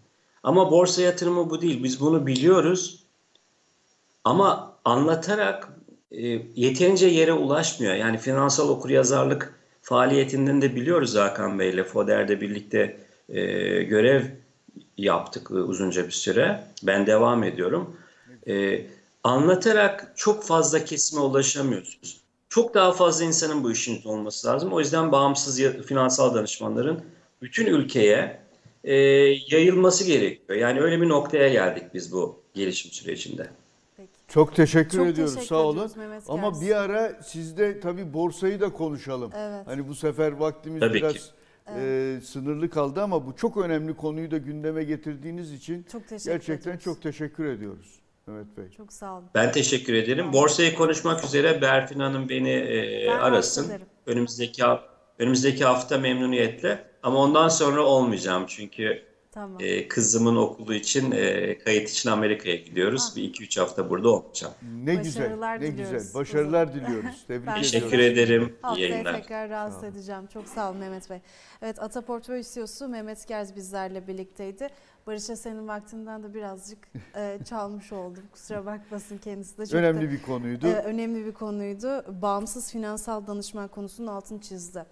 Ama borsa yatırımı bu değil. Biz bunu biliyoruz. Ama anlatarak e, yeterince yere ulaşmıyor. Yani finansal okuryazarlık faaliyetinden de biliyoruz Hakan Bey'le. FODER'de birlikte e, görev yaptık e, uzunca bir süre. Ben devam ediyorum. E, anlatarak çok fazla kesime ulaşamıyorsunuz. Çok daha fazla insanın bu işin olması lazım. O yüzden bağımsız finansal danışmanların bütün ülkeye e, yayılması gerekiyor. Yani öyle bir noktaya geldik biz bu gelişim sürecinde. Çok teşekkür Çok ediyoruz. teşekkür Sağ olun. Ama bir ara sizde tabii borsayı da konuşalım. Evet. Hani bu sefer vaktimiz Tabii biraz ki. e, sınırlı kaldı ama bu çok önemli konuyu da gündeme getirdiğiniz için Çok gerçekten ediyoruz. çok teşekkür ediyoruz Mehmet Bey. Çok sağ olun. Ben teşekkür ederim. Borsayı konuşmak üzere Berfin Hanım beni e, Ben arasın. Önümüzdeki önümüzdeki hafta memnuniyetle. Ama ondan sonra olmayacağım çünkü Tamam. e, kızımın okulu için e, kayıt için Amerika'ya gidiyoruz. Ah. Bir iki üç hafta burada olmayacağım. Ne güzel. Başarılar Ne diliyoruz. güzel. Başarılar diliyoruz. Tebrik Ben ediyoruz. Teşekkür ederim. İyi Haftaya yayınlar. tekrar rahatsız edeceğim. Çok sağ olun Mehmet Bey. Evet Ata Portföy CEO'su Mehmet Gerz bizlerle birlikteydi. Barış'a senin vaktinden de birazcık e, çalmış oldum. Kusura bakmasın kendisi de. Çok Önemli da, bir konuydu. e, önemli bir konuydu. Bağımsız finansal danışman konusunun altını çizdi.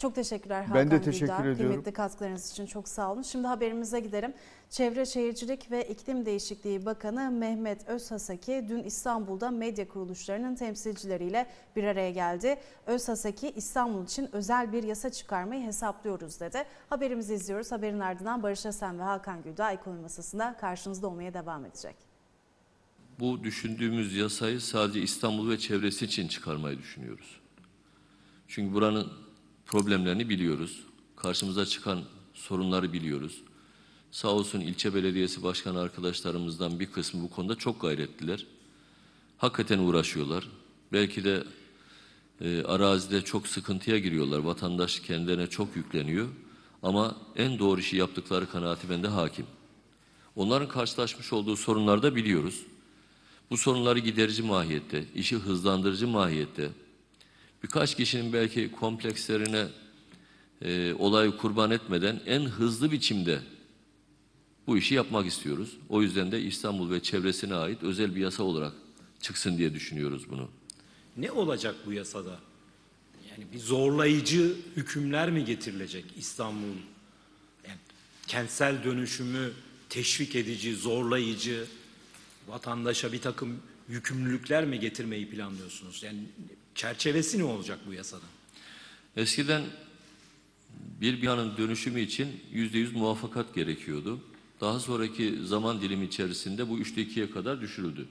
Çok teşekkürler Hakan Ben de teşekkür Güldağ. ediyorum. Kıymetli katkılarınız için çok sağ olun. Şimdi haberimize gidelim. Çevre Şehircilik ve İklim Değişikliği Bakanı Mehmet Özhaseki dün İstanbul'da medya kuruluşlarının temsilcileriyle bir araya geldi. Özhaseki İstanbul için özel bir yasa çıkarmayı hesaplıyoruz dedi. Haberimizi izliyoruz. Haberin ardından Barış Asen ve Hakan Güldağ ekonomi masasında karşınızda olmaya devam edecek. Bu düşündüğümüz yasayı sadece İstanbul ve çevresi için çıkarmayı düşünüyoruz. Çünkü buranın problemlerini biliyoruz. Karşımıza çıkan sorunları biliyoruz. Sağ olsun ilçe belediyesi başkanı arkadaşlarımızdan bir kısmı bu konuda çok gayretliler. Hakikaten uğraşıyorlar. Belki de e, arazide çok sıkıntıya giriyorlar. Vatandaş kendilerine çok yükleniyor. Ama en doğru işi yaptıkları kanaati bende hakim. Onların karşılaşmış olduğu sorunları da biliyoruz. Bu sorunları giderici mahiyette, işi hızlandırıcı mahiyette, birkaç kişinin belki komplekslerine e, olayı kurban etmeden en hızlı biçimde bu işi yapmak istiyoruz. O yüzden de İstanbul ve çevresine ait özel bir yasa olarak çıksın diye düşünüyoruz bunu. Ne olacak bu yasada? Yani bir zorlayıcı hükümler mi getirilecek İstanbul? Yani kentsel dönüşümü teşvik edici, zorlayıcı, vatandaşa bir takım yükümlülükler mi getirmeyi planlıyorsunuz? Yani çerçevesi ne olacak bu yasada? Eskiden bir binanın dönüşümü için yüzde yüz muvaffakat gerekiyordu. Daha sonraki zaman dilimi içerisinde bu üçte ikiye kadar düşürüldü.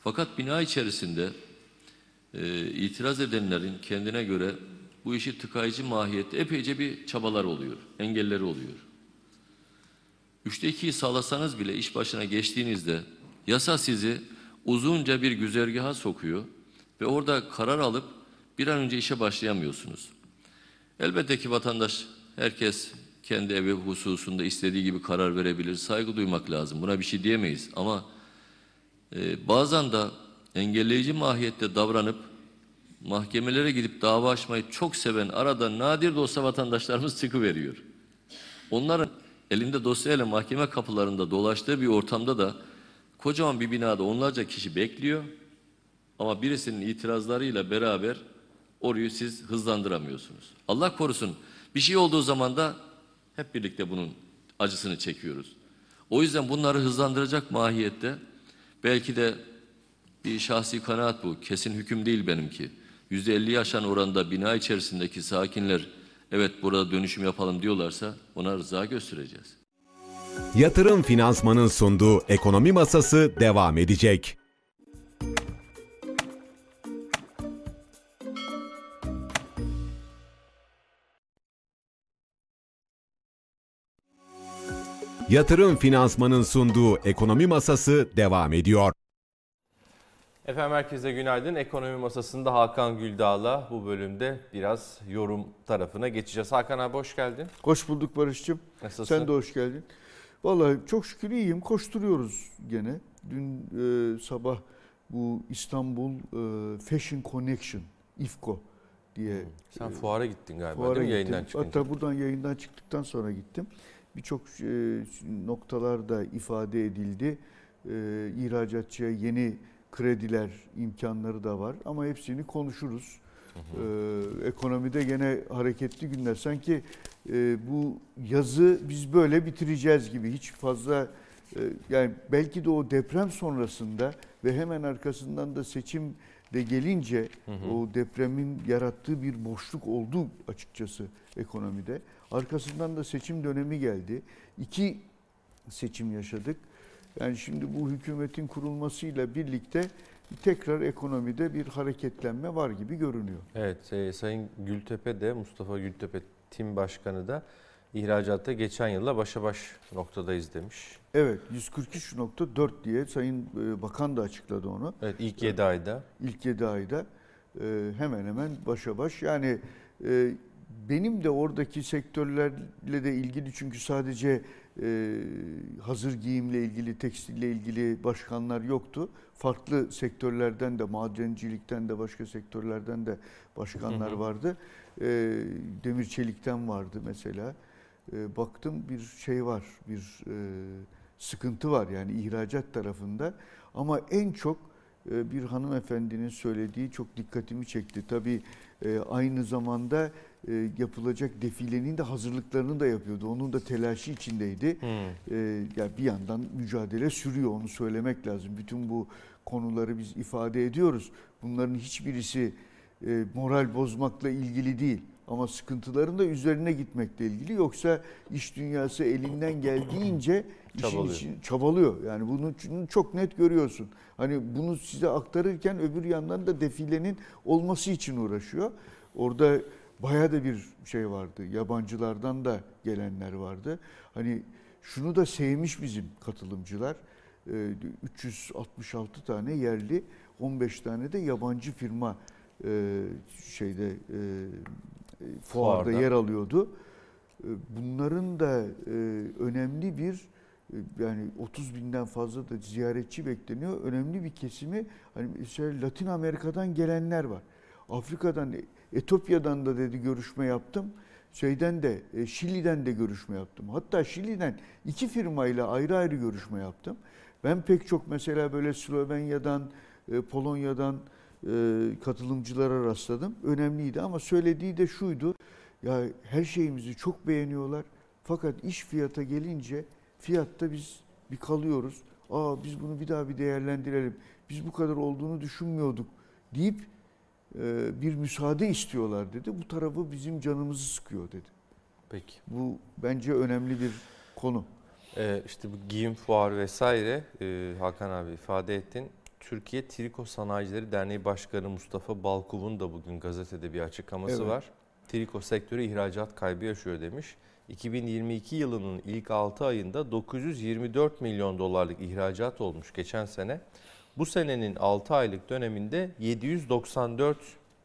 Fakat bina içerisinde e, itiraz edenlerin kendine göre bu işi tıkayıcı mahiyette epeyce bir çabalar oluyor, engelleri oluyor. Üçte ikiyi sağlasanız bile iş başına geçtiğinizde yasa sizi uzunca bir güzergaha sokuyor ve orada karar alıp bir an önce işe başlayamıyorsunuz. Elbette ki vatandaş, herkes kendi evi hususunda istediği gibi karar verebilir, saygı duymak lazım. Buna bir şey diyemeyiz ama e, bazen de engelleyici mahiyette davranıp mahkemelere gidip dava açmayı çok seven arada nadir de olsa vatandaşlarımız çıkıveriyor. Onların elinde dosyayla mahkeme kapılarında dolaştığı bir ortamda da kocaman bir binada onlarca kişi bekliyor. Ama birisinin itirazlarıyla beraber orayı siz hızlandıramıyorsunuz. Allah korusun bir şey olduğu zaman da hep birlikte bunun acısını çekiyoruz. O yüzden bunları hızlandıracak mahiyette belki de bir şahsi kanaat bu. Kesin hüküm değil benimki. Yüzde elli aşan oranda bina içerisindeki sakinler evet burada dönüşüm yapalım diyorlarsa ona rıza göstereceğiz. Yatırım Finansman'ın sunduğu ekonomi masası devam edecek. Yatırım Finansman'ın sunduğu ekonomi masası devam ediyor. Efendim herkese günaydın. Ekonomi masasında Hakan Güldağ'la bu bölümde biraz yorum tarafına geçeceğiz. Hakan abi hoş geldin. Hoş bulduk Barış'cığım. Nasılsın? Sen de hoş geldin. Vallahi çok şükür iyiyim. Koşturuyoruz gene. Dün e, sabah bu İstanbul e, Fashion Connection, İFCO diye Sen fuara gittin galiba fuara değil mi gittim. yayından çıkınca? Hatta buradan yayından çıktıktan sonra gittim. Birçok e, noktalarda ifade edildi. E, ihracatçıya yeni krediler imkanları da var ama hepsini konuşuruz. Ee, ekonomide gene hareketli günler. Sanki e, bu yazı biz böyle bitireceğiz gibi hiç fazla e, yani belki de o deprem sonrasında ve hemen arkasından da seçim de gelince o depremin yarattığı bir boşluk oldu açıkçası ekonomide. Arkasından da seçim dönemi geldi. İki seçim yaşadık. Yani şimdi bu hükümetin kurulmasıyla birlikte tekrar ekonomide bir hareketlenme var gibi görünüyor. Evet e, Sayın Gültepe de Mustafa Gültepe tim başkanı da ihracatta geçen yılla başa baş noktadayız demiş. Evet 143.4 diye Sayın e, Bakan da açıkladı onu. Evet ilk 7 ayda. İlk 7 ayda e, hemen hemen başa baş. Yani e, benim de oradaki sektörlerle de ilgili çünkü sadece hazır giyimle ilgili, tekstille ilgili başkanlar yoktu. Farklı sektörlerden de, madencilikten de, başka sektörlerden de başkanlar vardı. Demir çelikten vardı mesela. E, baktım bir şey var, bir e, sıkıntı var yani ihracat tarafında. Ama en çok e, bir hanımefendinin söylediği çok dikkatimi çekti. Tabii e, aynı zamanda e, yapılacak defilenin de hazırlıklarını da yapıyordu. Onun da telaşı içindeydi. Hmm. Yani bir yandan mücadele sürüyor onu söylemek lazım. Bütün bu konuları biz ifade ediyoruz. Bunların hiçbirisi moral bozmakla ilgili değil. Ama sıkıntıların da üzerine gitmekle ilgili. Yoksa iş dünyası elinden geldiğince işin için çabalıyor. Yani bunu çok net görüyorsun. Hani bunu size aktarırken öbür yandan da defilenin olması için uğraşıyor. Orada baya da bir şey vardı. Yabancılardan da gelenler vardı. Hani şunu da sevmiş bizim katılımcılar. 366 tane yerli, 15 tane de yabancı firma şeyde fuarda, fuarda yer alıyordu. Bunların da önemli bir yani 30 binden fazla da ziyaretçi bekleniyor. Önemli bir kesimi hani mesela Latin Amerika'dan gelenler var. Afrika'dan, Etiyopya'dan da dedi görüşme yaptım. Şeyden de e, Şili'den de görüşme yaptım. Hatta Şili'den iki firmayla ayrı ayrı görüşme yaptım. Ben pek çok mesela böyle Slovenya'dan, e, Polonya'dan e, katılımcılara rastladım. Önemliydi ama söylediği de şuydu. Ya her şeyimizi çok beğeniyorlar. Fakat iş fiyata gelince fiyatta biz bir kalıyoruz. Aa biz bunu bir daha bir değerlendirelim. Biz bu kadar olduğunu düşünmüyorduk deyip e, bir müsaade istiyorlar dedi. Bu tarafı bizim canımızı sıkıyor dedi. Peki. Bu bence önemli bir konu. Ee, işte bu giyim fuarı vesaire e, Hakan abi ifade ettin. Türkiye Triko Sanayicileri Derneği Başkanı Mustafa Balkuv'un da bugün gazetede bir açıklaması evet. var. Triko sektörü ihracat kaybı yaşıyor demiş. 2022 yılının ilk 6 ayında 924 milyon dolarlık ihracat olmuş geçen sene. Bu senenin 6 aylık döneminde 794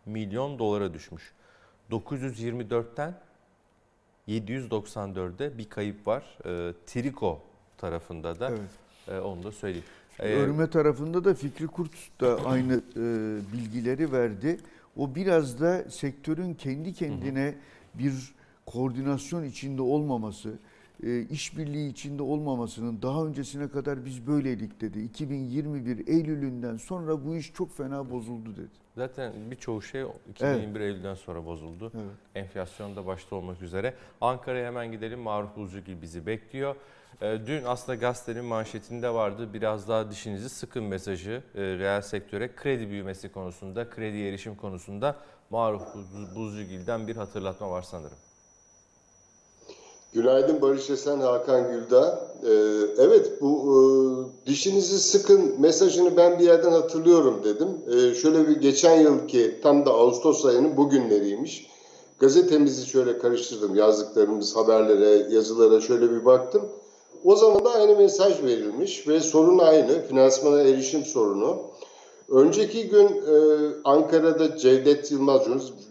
milyon dolara düşmüş. 924'ten 794'de bir kayıp var. E, Triko tarafında da evet. e, onu da söyleyeyim. E, Örme tarafında da Fikri Kurt da aynı e, bilgileri verdi. O biraz da sektörün kendi kendine hı bir koordinasyon içinde olmaması, e, işbirliği içinde olmamasının daha öncesine kadar biz böyleydik dedi. 2021 Eylül'ünden sonra bu iş çok fena bozuldu dedi. Zaten birçoğu şey 2021 evet. Eylül'den sonra bozuldu. Evet. Enflasyon da başta olmak üzere. Ankara'ya hemen gidelim. Maruf Buzcugil bizi bekliyor. E, dün aslında gazetenin manşetinde vardı biraz daha dişinizi sıkın mesajı e, reel sektöre kredi büyümesi konusunda, kredi erişim konusunda Maruf Buzcugil'den bir hatırlatma var sanırım. Günaydın Barış Esen, Hakan Güldağ. Ee, evet bu e, dişinizi sıkın mesajını ben bir yerden hatırlıyorum dedim. Ee, şöyle bir geçen yılki tam da Ağustos ayının bugünleriymiş. Gazetemizi şöyle karıştırdım yazdıklarımız haberlere, yazılara şöyle bir baktım. O zaman da aynı mesaj verilmiş ve sorun aynı finansmana erişim sorunu. Önceki gün e, Ankara'da Cevdet Yılmaz,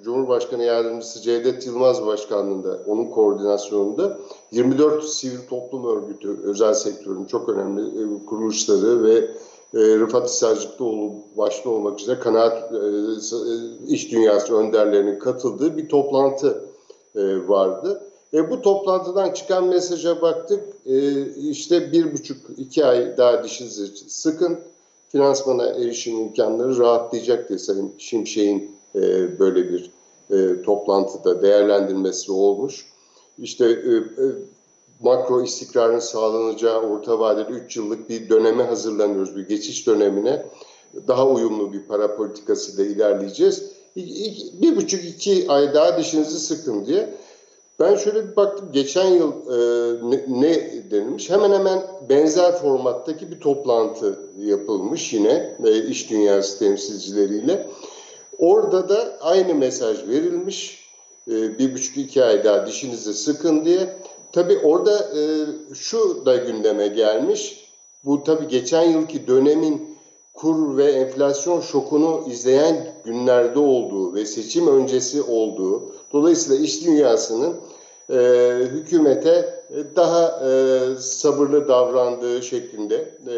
Cumhurbaşkanı Yardımcısı Cevdet Yılmaz Başkanlığında, onun koordinasyonunda 24 sivil toplum örgütü, özel sektörün çok önemli e, kuruluşları ve e, Rıfat İsarcıklıoğlu başta olmak üzere kanaat e, e, iş dünyası önderlerinin katıldığı bir toplantı e, vardı. E, bu toplantıdan çıkan mesaja baktık. E, işte bir buçuk, iki ay daha dişinizi sıkın finansmana erişim imkanları rahatlayacak diye Sayın Şimşek'in e, böyle bir e, toplantıda değerlendirmesi olmuş. İşte e, e, makro istikrarın sağlanacağı orta vadeli 3 yıllık bir döneme hazırlanıyoruz, bir geçiş dönemine. Daha uyumlu bir para politikasıyla ilerleyeceğiz. Bir buçuk iki ay daha dişinizi sıkın diye. Ben şöyle bir baktım geçen yıl e, ne, ne denilmiş? Hemen hemen benzer formattaki bir toplantı yapılmış yine e, iş dünyası temsilcileriyle. Orada da aynı mesaj verilmiş. E, bir buçuk iki ay daha dişinizi sıkın diye. Tabii orada e, şu da gündeme gelmiş. Bu tabii geçen yılki dönemin kur ve enflasyon şokunu izleyen günlerde olduğu ve seçim öncesi olduğu, dolayısıyla iş dünyasının e, hükümete daha e, sabırlı davrandığı şeklinde e,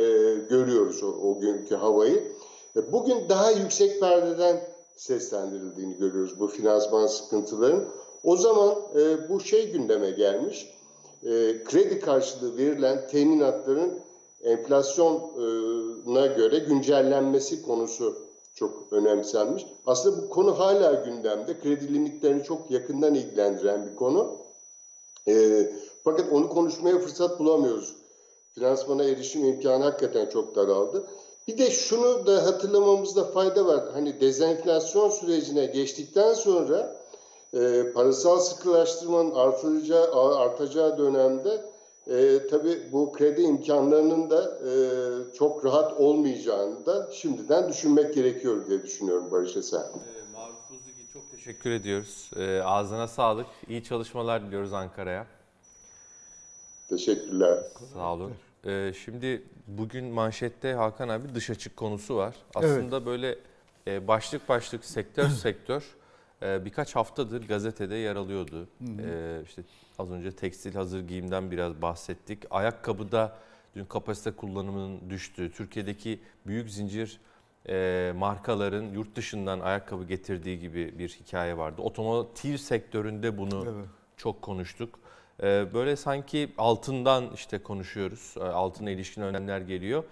görüyoruz o, o günkü havayı. E, bugün daha yüksek perdeden seslendirildiğini görüyoruz bu finansman sıkıntıların. O zaman e, bu şey gündeme gelmiş. E, kredi karşılığı verilen teminatların enflasyona göre güncellenmesi konusu çok önemsenmiş. Aslında bu konu hala gündemde. Kredi limitlerini çok yakından ilgilendiren bir konu. E, fakat onu konuşmaya fırsat bulamıyoruz. Finansmana erişim imkanı hakikaten çok daraldı. Bir de şunu da hatırlamamızda fayda var. Hani dezenflasyon sürecine geçtikten sonra e, parasal sıkılaştırmanın artıracağı, artacağı dönemde e, tabii bu kredi imkanlarının da e, çok rahat olmayacağını da şimdiden düşünmek gerekiyor diye düşünüyorum Barış Buzlugi çok teşekkür ediyoruz. Ee, ağzına sağlık. İyi çalışmalar diliyoruz Ankara'ya. Teşekkürler. Sağ olun. Ee, şimdi bugün manşette Hakan abi dış açık konusu var. Aslında evet. böyle e, başlık başlık sektör sektör e, birkaç haftadır gazetede yer alıyordu. E, işte az önce tekstil hazır giyimden biraz bahsettik. Ayakkabıda dün kapasite kullanımının düştüğü, Türkiye'deki büyük zincir e, markaların yurt dışından ayakkabı getirdiği gibi bir hikaye vardı. Otomotiv sektöründe bunu evet. çok konuştuk. Ee, böyle sanki altından işte konuşuyoruz. Ee, altına ilişkin önlemler geliyor.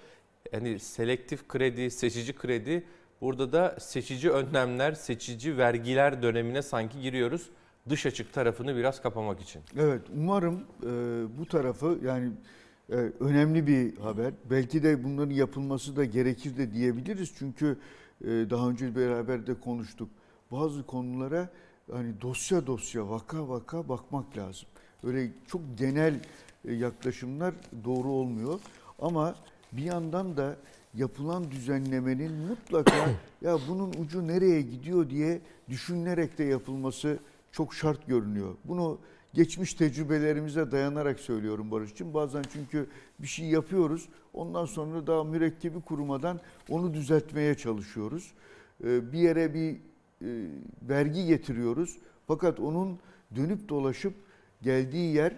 Yani selektif kredi, seçici kredi burada da seçici önlemler, seçici vergiler dönemine sanki giriyoruz. Dış açık tarafını biraz kapamak için. Evet umarım e, bu tarafı yani e, önemli bir haber. Belki de bunların yapılması da gerekir de diyebiliriz. Çünkü e, daha önce beraber de konuştuk. Bazı konulara hani dosya dosya vaka vaka bakmak lazım öyle çok genel e, yaklaşımlar doğru olmuyor. Ama bir yandan da yapılan düzenlemenin mutlaka ya bunun ucu nereye gidiyor diye düşünülerek de yapılması çok şart görünüyor. Bunu geçmiş tecrübelerimize dayanarak söylüyorum Barış'cığım. Bazen çünkü bir şey yapıyoruz. Ondan sonra daha mürekkebi kurumadan onu düzeltmeye çalışıyoruz. E, bir yere bir e, vergi getiriyoruz. Fakat onun dönüp dolaşıp geldiği yer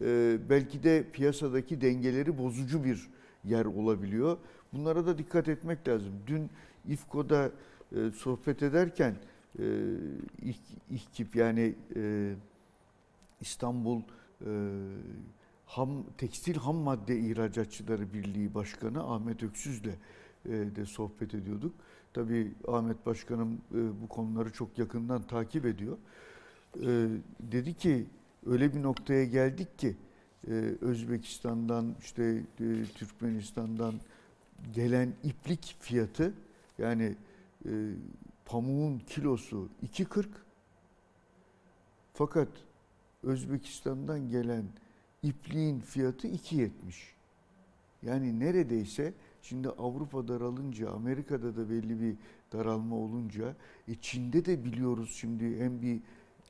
e, belki de piyasadaki dengeleri bozucu bir yer olabiliyor. Bunlara da dikkat etmek lazım. Dün İFKO'da e, sohbet ederken İHKİP yani İstanbul ham Tekstil Ham Madde İhracatçıları Birliği Başkanı Ahmet Öksüz'le de sohbet ediyorduk. Tabii Ahmet Başkanım bu konuları çok yakından takip ediyor. Dedi ki öyle bir noktaya geldik ki e, Özbekistan'dan işte e, Türkmenistan'dan gelen iplik fiyatı yani e, pamuğun kilosu 2.40 fakat Özbekistan'dan gelen ipliğin fiyatı 2.70. Yani neredeyse şimdi Avrupa daralınca, Amerika'da da belli bir daralma olunca, e Çin'de de biliyoruz şimdi hem bir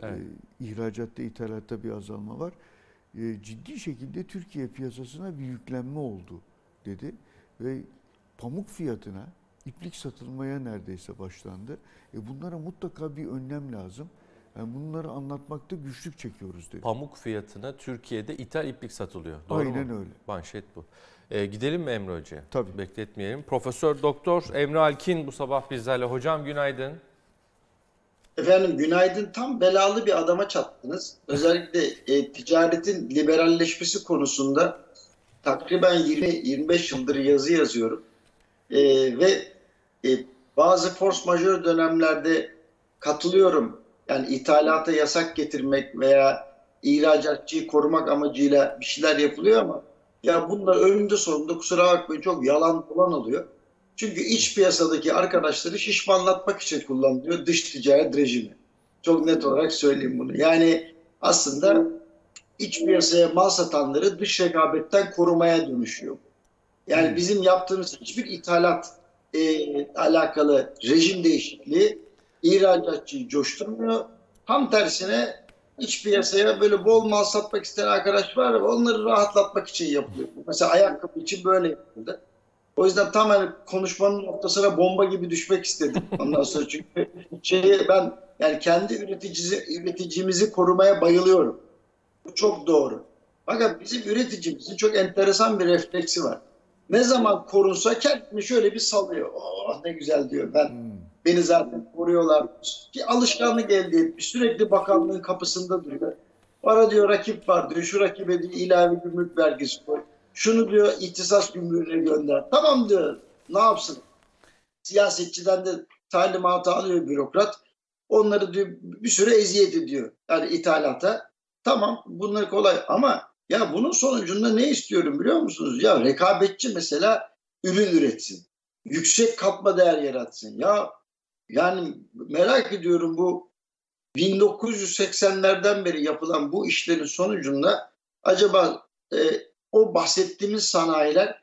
Evet. E, ihracatta, ithalatta bir azalma var. E, ciddi şekilde Türkiye piyasasına bir yüklenme oldu dedi. Ve pamuk fiyatına iplik satılmaya neredeyse başlandı. E bunlara mutlaka bir önlem lazım. Yani bunları anlatmakta güçlük çekiyoruz dedi. Pamuk fiyatına Türkiye'de ithal iplik satılıyor. Doğru Aynen mu? öyle. Manşet bu. E, gidelim mi Emre Hoca'ya? Tabii. Bekletmeyelim. Profesör Doktor Emre Alkin bu sabah bizlerle. Hocam günaydın. Efendim günaydın tam belalı bir adama çattınız. Özellikle e, ticaretin liberalleşmesi konusunda takriben 20-25 yıldır yazı yazıyorum. E, ve e, bazı force majeure dönemlerde katılıyorum. Yani ithalata yasak getirmek veya ihracatçıyı korumak amacıyla bir şeyler yapılıyor ama ya bunlar önünde sonunda kusura bakmayın çok yalan falan oluyor. Çünkü iç piyasadaki arkadaşları şişmanlatmak için kullanılıyor dış ticaret rejimi. Çok net olarak söyleyeyim bunu. Yani aslında iç piyasaya mal satanları dış rekabetten korumaya dönüşüyor. Yani hmm. bizim yaptığımız hiçbir ithalat e, alakalı rejim değişikliği ihracatçıyı coşturmuyor. Tam tersine iç piyasaya böyle bol mal satmak isteyen arkadaş var ve onları rahatlatmak için yapılıyor. Mesela ayakkabı için böyle yapıldı. O yüzden tam hani konuşmanın noktasına bomba gibi düşmek istedim. Ondan sonra çünkü şeyi ben yani kendi üreticisi, üreticimizi korumaya bayılıyorum. Bu çok doğru. Fakat bizim üreticimizin çok enteresan bir refleksi var. Ne zaman korunsa kendini şöyle bir salıyor. Oh ne güzel diyor ben. Hmm. Beni zaten koruyorlar. Ki alışkanlık elde etmiş. Sürekli bakanlığın kapısında duruyor. Bana diyor rakip var diyor. Şu rakibe diyor ilave gümrük vergisi koy. Şunu diyor ihtisas gümrüğüne gönder. Tamam diyor. Ne yapsın? Siyasetçiden de talimatı alıyor bürokrat. Onları diyor bir süre eziyet ediyor. Yani ithalata. Tamam bunlar kolay ama ya bunun sonucunda ne istiyorum biliyor musunuz? Ya rekabetçi mesela ürün üretsin. Yüksek katma değer yaratsın. Ya yani merak ediyorum bu 1980'lerden beri yapılan bu işlerin sonucunda acaba e, o bahsettiğimiz sanayiler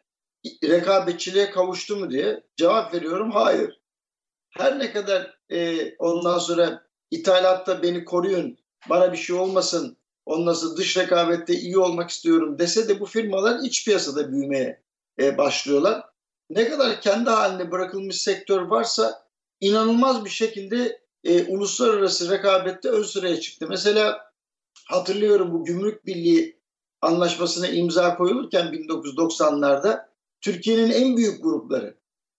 rekabetçiliğe kavuştu mu diye cevap veriyorum hayır. Her ne kadar e, ondan sonra ithalatta beni koruyun, bana bir şey olmasın, ondan sonra dış rekabette iyi olmak istiyorum dese de bu firmalar iç piyasada büyümeye e, başlıyorlar. Ne kadar kendi haline bırakılmış sektör varsa inanılmaz bir şekilde e, uluslararası rekabette ön sıraya çıktı. Mesela hatırlıyorum bu Gümrük Birliği anlaşmasına imza koyulurken 1990'larda Türkiye'nin en büyük grupları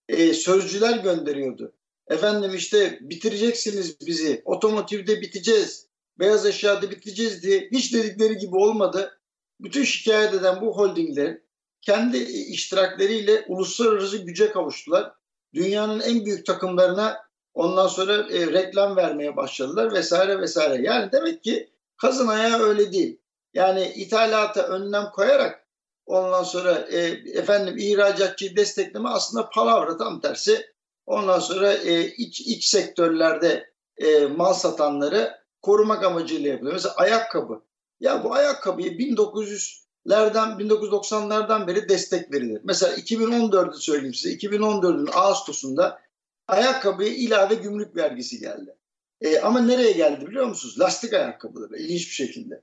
e, sözcüler gönderiyordu. Efendim işte bitireceksiniz bizi, otomotivde biteceğiz, beyaz eşyada biteceğiz diye hiç dedikleri gibi olmadı. Bütün şikayet eden bu holdingler kendi iştirakleriyle uluslararası güce kavuştular. Dünyanın en büyük takımlarına ondan sonra e, reklam vermeye başladılar vesaire vesaire. Yani demek ki kazın ayağı öyle değil. Yani ithalata önlem koyarak ondan sonra e, efendim ihracatçıyı destekleme aslında palavra tam tersi. Ondan sonra e, iç, iç sektörlerde e, mal satanları korumak amacıyla yapılıyor. Mesela ayakkabı. Ya bu ayakkabıyı 1900'lerden 1990'lardan beri destek verilir. Mesela 2014'ü söyleyeyim size. 2014'ün Ağustos'unda ayakkabıya ilave gümrük vergisi geldi. E, ama nereye geldi biliyor musunuz? Lastik ayakkabıları ilginç bir şekilde.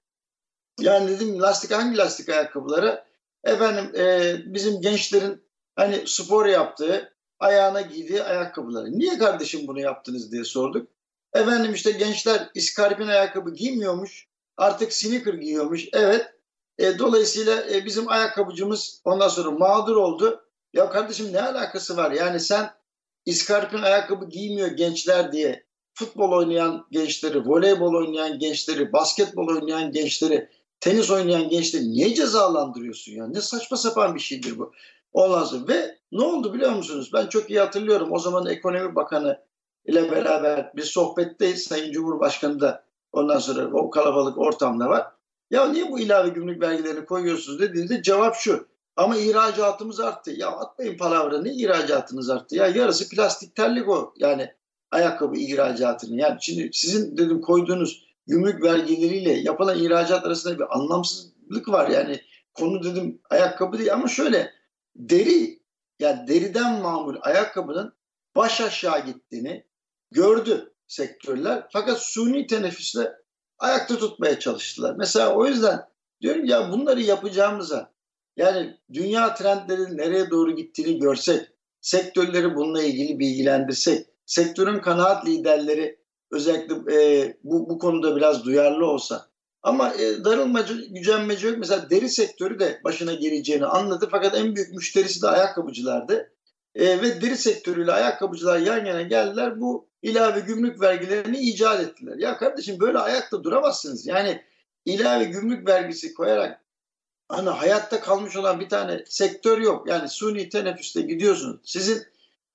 Yani dedim lastik hangi lastik ayakkabıları? Efendim e, bizim gençlerin hani spor yaptığı, ayağına giydiği ayakkabıları. Niye kardeşim bunu yaptınız diye sorduk. Efendim işte gençler iskarpin ayakkabı giymiyormuş. Artık sneaker giyiyormuş. Evet. E, dolayısıyla e, bizim ayakkabıcımız ondan sonra mağdur oldu. Ya kardeşim ne alakası var? Yani sen iskarpin ayakkabı giymiyor gençler diye futbol oynayan gençleri, voleybol oynayan gençleri, basketbol oynayan gençleri, tenis oynayan gençleri niye cezalandırıyorsun ya? Ne saçma sapan bir şeydir bu. Ondan sonra ve ne oldu biliyor musunuz? Ben çok iyi hatırlıyorum. O zaman Ekonomi Bakanı ile beraber bir sohbetteyiz. Sayın Cumhurbaşkanı da ondan sonra o kalabalık ortamda var. Ya niye bu ilave gümrük vergilerini koyuyorsunuz dediğinde cevap şu. Ama ihracatımız arttı. Ya atmayın palavra ne ihracatınız arttı? Ya yarısı plastik terlik o. Yani ayakkabı ihracatını. Yani şimdi sizin dedim koyduğunuz gümrük vergileriyle yapılan ihracat arasında bir anlamsızlık var. Yani konu dedim ayakkabı değil ama şöyle deri yani deriden mamul ayakkabının baş aşağı gittiğini gördü sektörler. Fakat suni teneffüsle ayakta tutmaya çalıştılar. Mesela o yüzden diyorum ya bunları yapacağımıza yani dünya trendlerinin nereye doğru gittiğini görsek, sektörleri bununla ilgili bilgilendirsek, sektörün kanaat liderleri özellikle e, bu, bu konuda biraz duyarlı olsa. Ama e, darılmacı, gücenmeci yok. Mesela deri sektörü de başına geleceğini anladı. Fakat en büyük müşterisi de ayakkabıcılardı. E, ve deri sektörüyle ayakkabıcılar yan yana geldiler. Bu ilave gümrük vergilerini icat ettiler. Ya kardeşim böyle ayakta duramazsınız. Yani ilave gümrük vergisi koyarak hani hayatta kalmış olan bir tane sektör yok. Yani suni teneffüste gidiyorsunuz. Sizin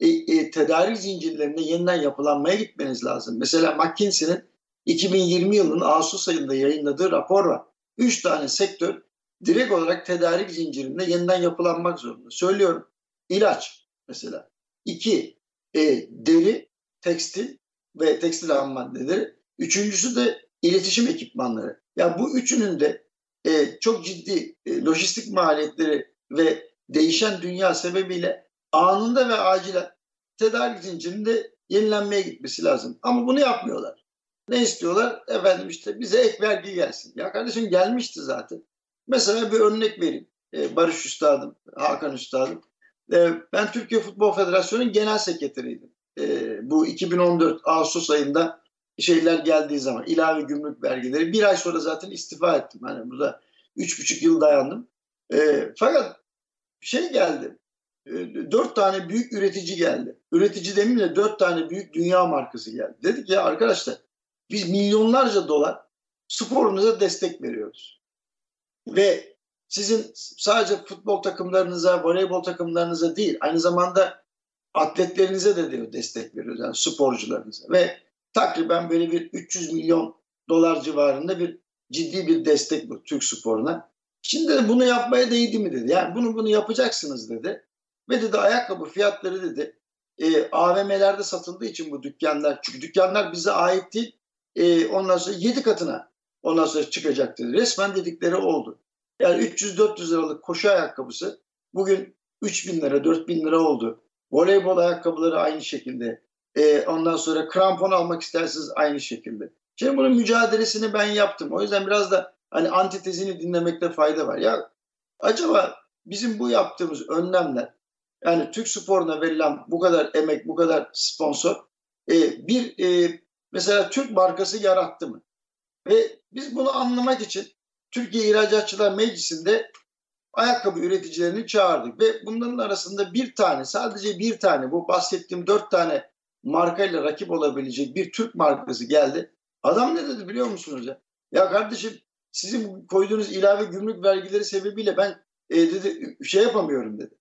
e, e, tedarik zincirlerinde yeniden yapılanmaya gitmeniz lazım. Mesela McKinsey'nin 2020 yılının Ağustos ayında yayınladığı rapor var. Üç tane sektör direkt olarak tedarik zincirinde yeniden yapılanmak zorunda. Söylüyorum ilaç mesela. İki e, deri, tekstil ve tekstil ham maddeleri. Üçüncüsü de iletişim ekipmanları. Ya yani bu üçünün de e, çok ciddi e, lojistik maliyetleri ve değişen dünya sebebiyle anında ve acilen tedarik zincirinde yenilenmeye gitmesi lazım. Ama bunu yapmıyorlar. Ne istiyorlar? Efendim işte bize ek vergi gelsin. Ya kardeşim gelmişti zaten. Mesela bir örnek vereyim. Ee, Barış Üstadım, Hakan Üstadım. Ee, ben Türkiye Futbol Federasyonu'nun genel sekreteriydim. Ee, bu 2014 Ağustos ayında şeyler geldiği zaman ilave gümrük vergileri. Bir ay sonra zaten istifa ettim. Hani burada üç buçuk yıl dayandım. fakat şey geldi. Dört tane büyük üretici geldi. Üretici demeyeyim de dört tane büyük dünya markası geldi. Dedik ya arkadaşlar biz milyonlarca dolar sporunuza destek veriyoruz. Ve sizin sadece futbol takımlarınıza, voleybol takımlarınıza değil, aynı zamanda atletlerinize de diyor destek veriyoruz. Yani sporcularınıza. Ve takriben böyle bir 300 milyon dolar civarında bir ciddi bir destek bu Türk sporuna. Şimdi de bunu yapmaya değdi mi dedi. Yani bunu bunu yapacaksınız dedi. Ve dedi ayakkabı fiyatları dedi e, AVM'lerde satıldığı için bu dükkanlar çünkü dükkanlar bize ait değil. E, ondan sonra 7 katına ondan sonra çıkacak dedi. Resmen dedikleri oldu. Yani 300-400 liralık koşu ayakkabısı bugün 3 bin lira 4 bin lira oldu. Voleybol ayakkabıları aynı şekilde. E, ondan sonra krampon almak isterseniz aynı şekilde. Şimdi bunun mücadelesini ben yaptım. O yüzden biraz da hani antitezini dinlemekte fayda var. Ya acaba bizim bu yaptığımız önlemler yani Türk sporuna verilen bu kadar emek, bu kadar sponsor e, bir e, mesela Türk markası yarattı mı? Ve biz bunu anlamak için Türkiye İhracatçılar Meclisi'nde ayakkabı üreticilerini çağırdık ve bunların arasında bir tane sadece bir tane bu bahsettiğim dört tane markayla rakip olabilecek bir Türk markası geldi. Adam ne dedi biliyor musunuz ya? Ya kardeşim sizin koyduğunuz ilave gümrük vergileri sebebiyle ben e, dedi şey yapamıyorum dedi.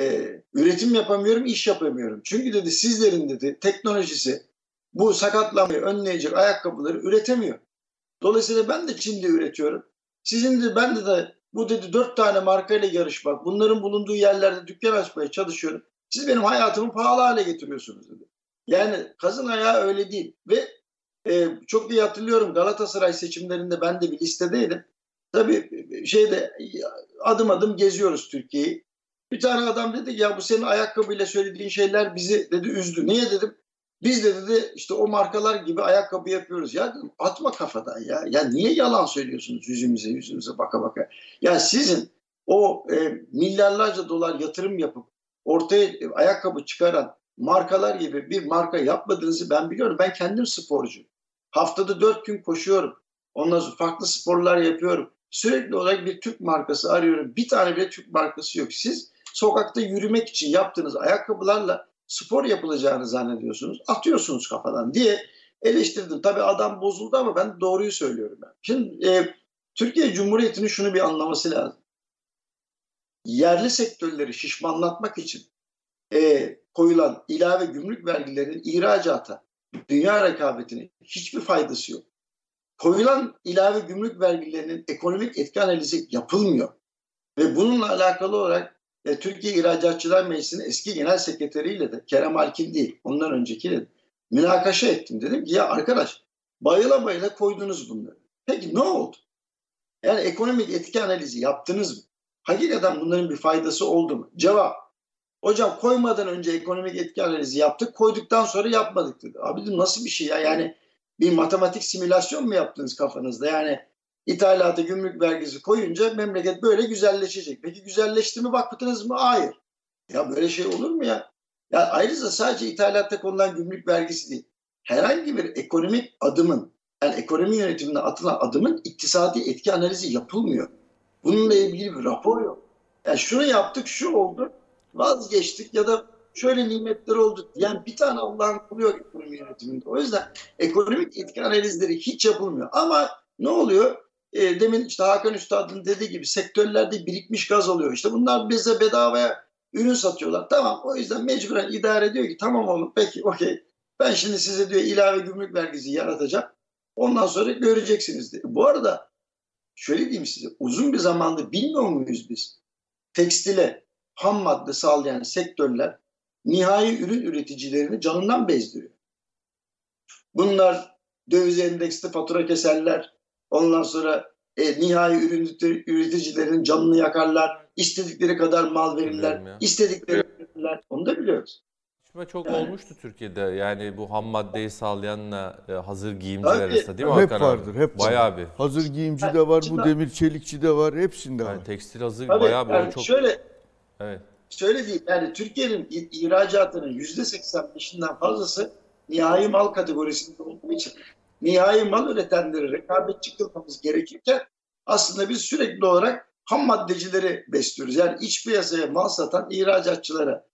E, üretim yapamıyorum, iş yapamıyorum. Çünkü dedi sizlerin dedi teknolojisi bu sakatlamayı önleyecek ayakkabıları üretemiyor. Dolayısıyla ben de Çin'de üretiyorum. Sizin de ben de, de bu dedi dört tane markayla yarışmak, bunların bulunduğu yerlerde dükkan açmaya çalışıyorum. Siz benim hayatımı pahalı hale getiriyorsunuz dedi. Yani kazın ayağı öyle değil. Ve e, çok iyi hatırlıyorum Galatasaray seçimlerinde ben de bir listedeydim. Tabii şeyde adım adım geziyoruz Türkiye'yi. Bir tane adam dedi ya bu senin ayakkabıyla söylediğin şeyler bizi dedi üzdü. Niye dedim? Biz de dedi işte o markalar gibi ayakkabı yapıyoruz. Ya dedim atma kafadan ya. Ya niye yalan söylüyorsunuz yüzümüze yüzümüze baka baka. Ya sizin o e, milyarlarca dolar yatırım yapıp ortaya e, ayakkabı çıkaran markalar gibi bir marka yapmadığınızı ben biliyorum. Ben kendim sporcu. Haftada dört gün koşuyorum. Ondan sonra farklı sporlar yapıyorum. Sürekli olarak bir Türk markası arıyorum. Bir tane bile Türk markası yok. Siz sokakta yürümek için yaptığınız ayakkabılarla spor yapılacağını zannediyorsunuz. Atıyorsunuz kafadan diye eleştirdim. Tabii adam bozuldu ama ben doğruyu söylüyorum. Ben. Şimdi e, Türkiye Cumhuriyeti'nin şunu bir anlaması lazım. Yerli sektörleri şişmanlatmak için e, koyulan ilave gümrük vergilerinin ihracata, dünya rekabetine hiçbir faydası yok. Koyulan ilave gümrük vergilerinin ekonomik etki analizi yapılmıyor. Ve bununla alakalı olarak e, Türkiye İhracatçılar Meclisi'nin eski genel sekreteriyle de Kerem Alkin değil ondan öncekiyle de münakaşa ettim. Dedim ki ya arkadaş bayıla bayıla koydunuz bunları. Peki ne oldu? Yani ekonomik etki analizi yaptınız mı? Hakikaten bunların bir faydası oldu mu? Cevap. Hocam koymadan önce ekonomik etki analizi yaptık, koyduktan sonra yapmadık dedi. Abi dedim nasıl bir şey ya? Yani bir matematik simülasyon mu yaptınız kafanızda? Yani ithalata gümrük vergisi koyunca memleket böyle güzelleşecek. Peki güzelleşti mi baktınız mı? Hayır. Ya böyle şey olur mu ya? Ya ayrıca sadece ithalatta konulan gümrük vergisi değil. Herhangi bir ekonomik adımın, yani ekonomi yönetimine atılan adımın iktisadi etki analizi yapılmıyor. Bununla ilgili bir rapor yok. Yani şunu yaptık, şu oldu, vazgeçtik ya da şöyle nimetler oldu. Yani bir tane Allah'ın kulu yok ekonomi yönetiminde. O yüzden ekonomik etki analizleri hiç yapılmıyor. Ama ne oluyor? E, demin işte Hakan Üstad'ın dediği gibi sektörlerde birikmiş gaz oluyor. İşte bunlar bize bedavaya ürün satıyorlar. Tamam o yüzden mecburen idare ediyor ki tamam oğlum peki okey. Ben şimdi size diyor ilave gümrük vergisi yaratacağım. Ondan sonra göreceksiniz diye. Bu arada şöyle diyeyim size uzun bir zamanda bilmiyor muyuz biz? Tekstile ham madde sağlayan sektörler nihai ürün üreticilerini canından bezdiriyor. Bunlar döviz endeksli fatura keserler, Ondan sonra e, nihai ürün üreticilerin canını yakarlar. istedikleri kadar mal verirler. istedikleri verirler. Onu da biliyoruz. Çalışma çok yani. olmuştu Türkiye'de. Yani bu ham maddeyi sağlayanla e, hazır giyimciler Tabii, arasında değil mi Hep Hakan vardır. Hep bayağı bir. Hazır giyimci de var, bu demir çelikçi de var. Hepsinde yani var. Tekstil hazır Tabii, bayağı bir yani çok. Şöyle, evet. şöyle diyeyim yani Türkiye'nin ihracatının %85'inden fazlası nihai mal kategorisinde olduğu için nihai mal üretenleri rekabetçi kılmamız gerekirken aslında biz sürekli olarak ham maddecileri besliyoruz. Yani iç piyasaya mal satan ihracatçılara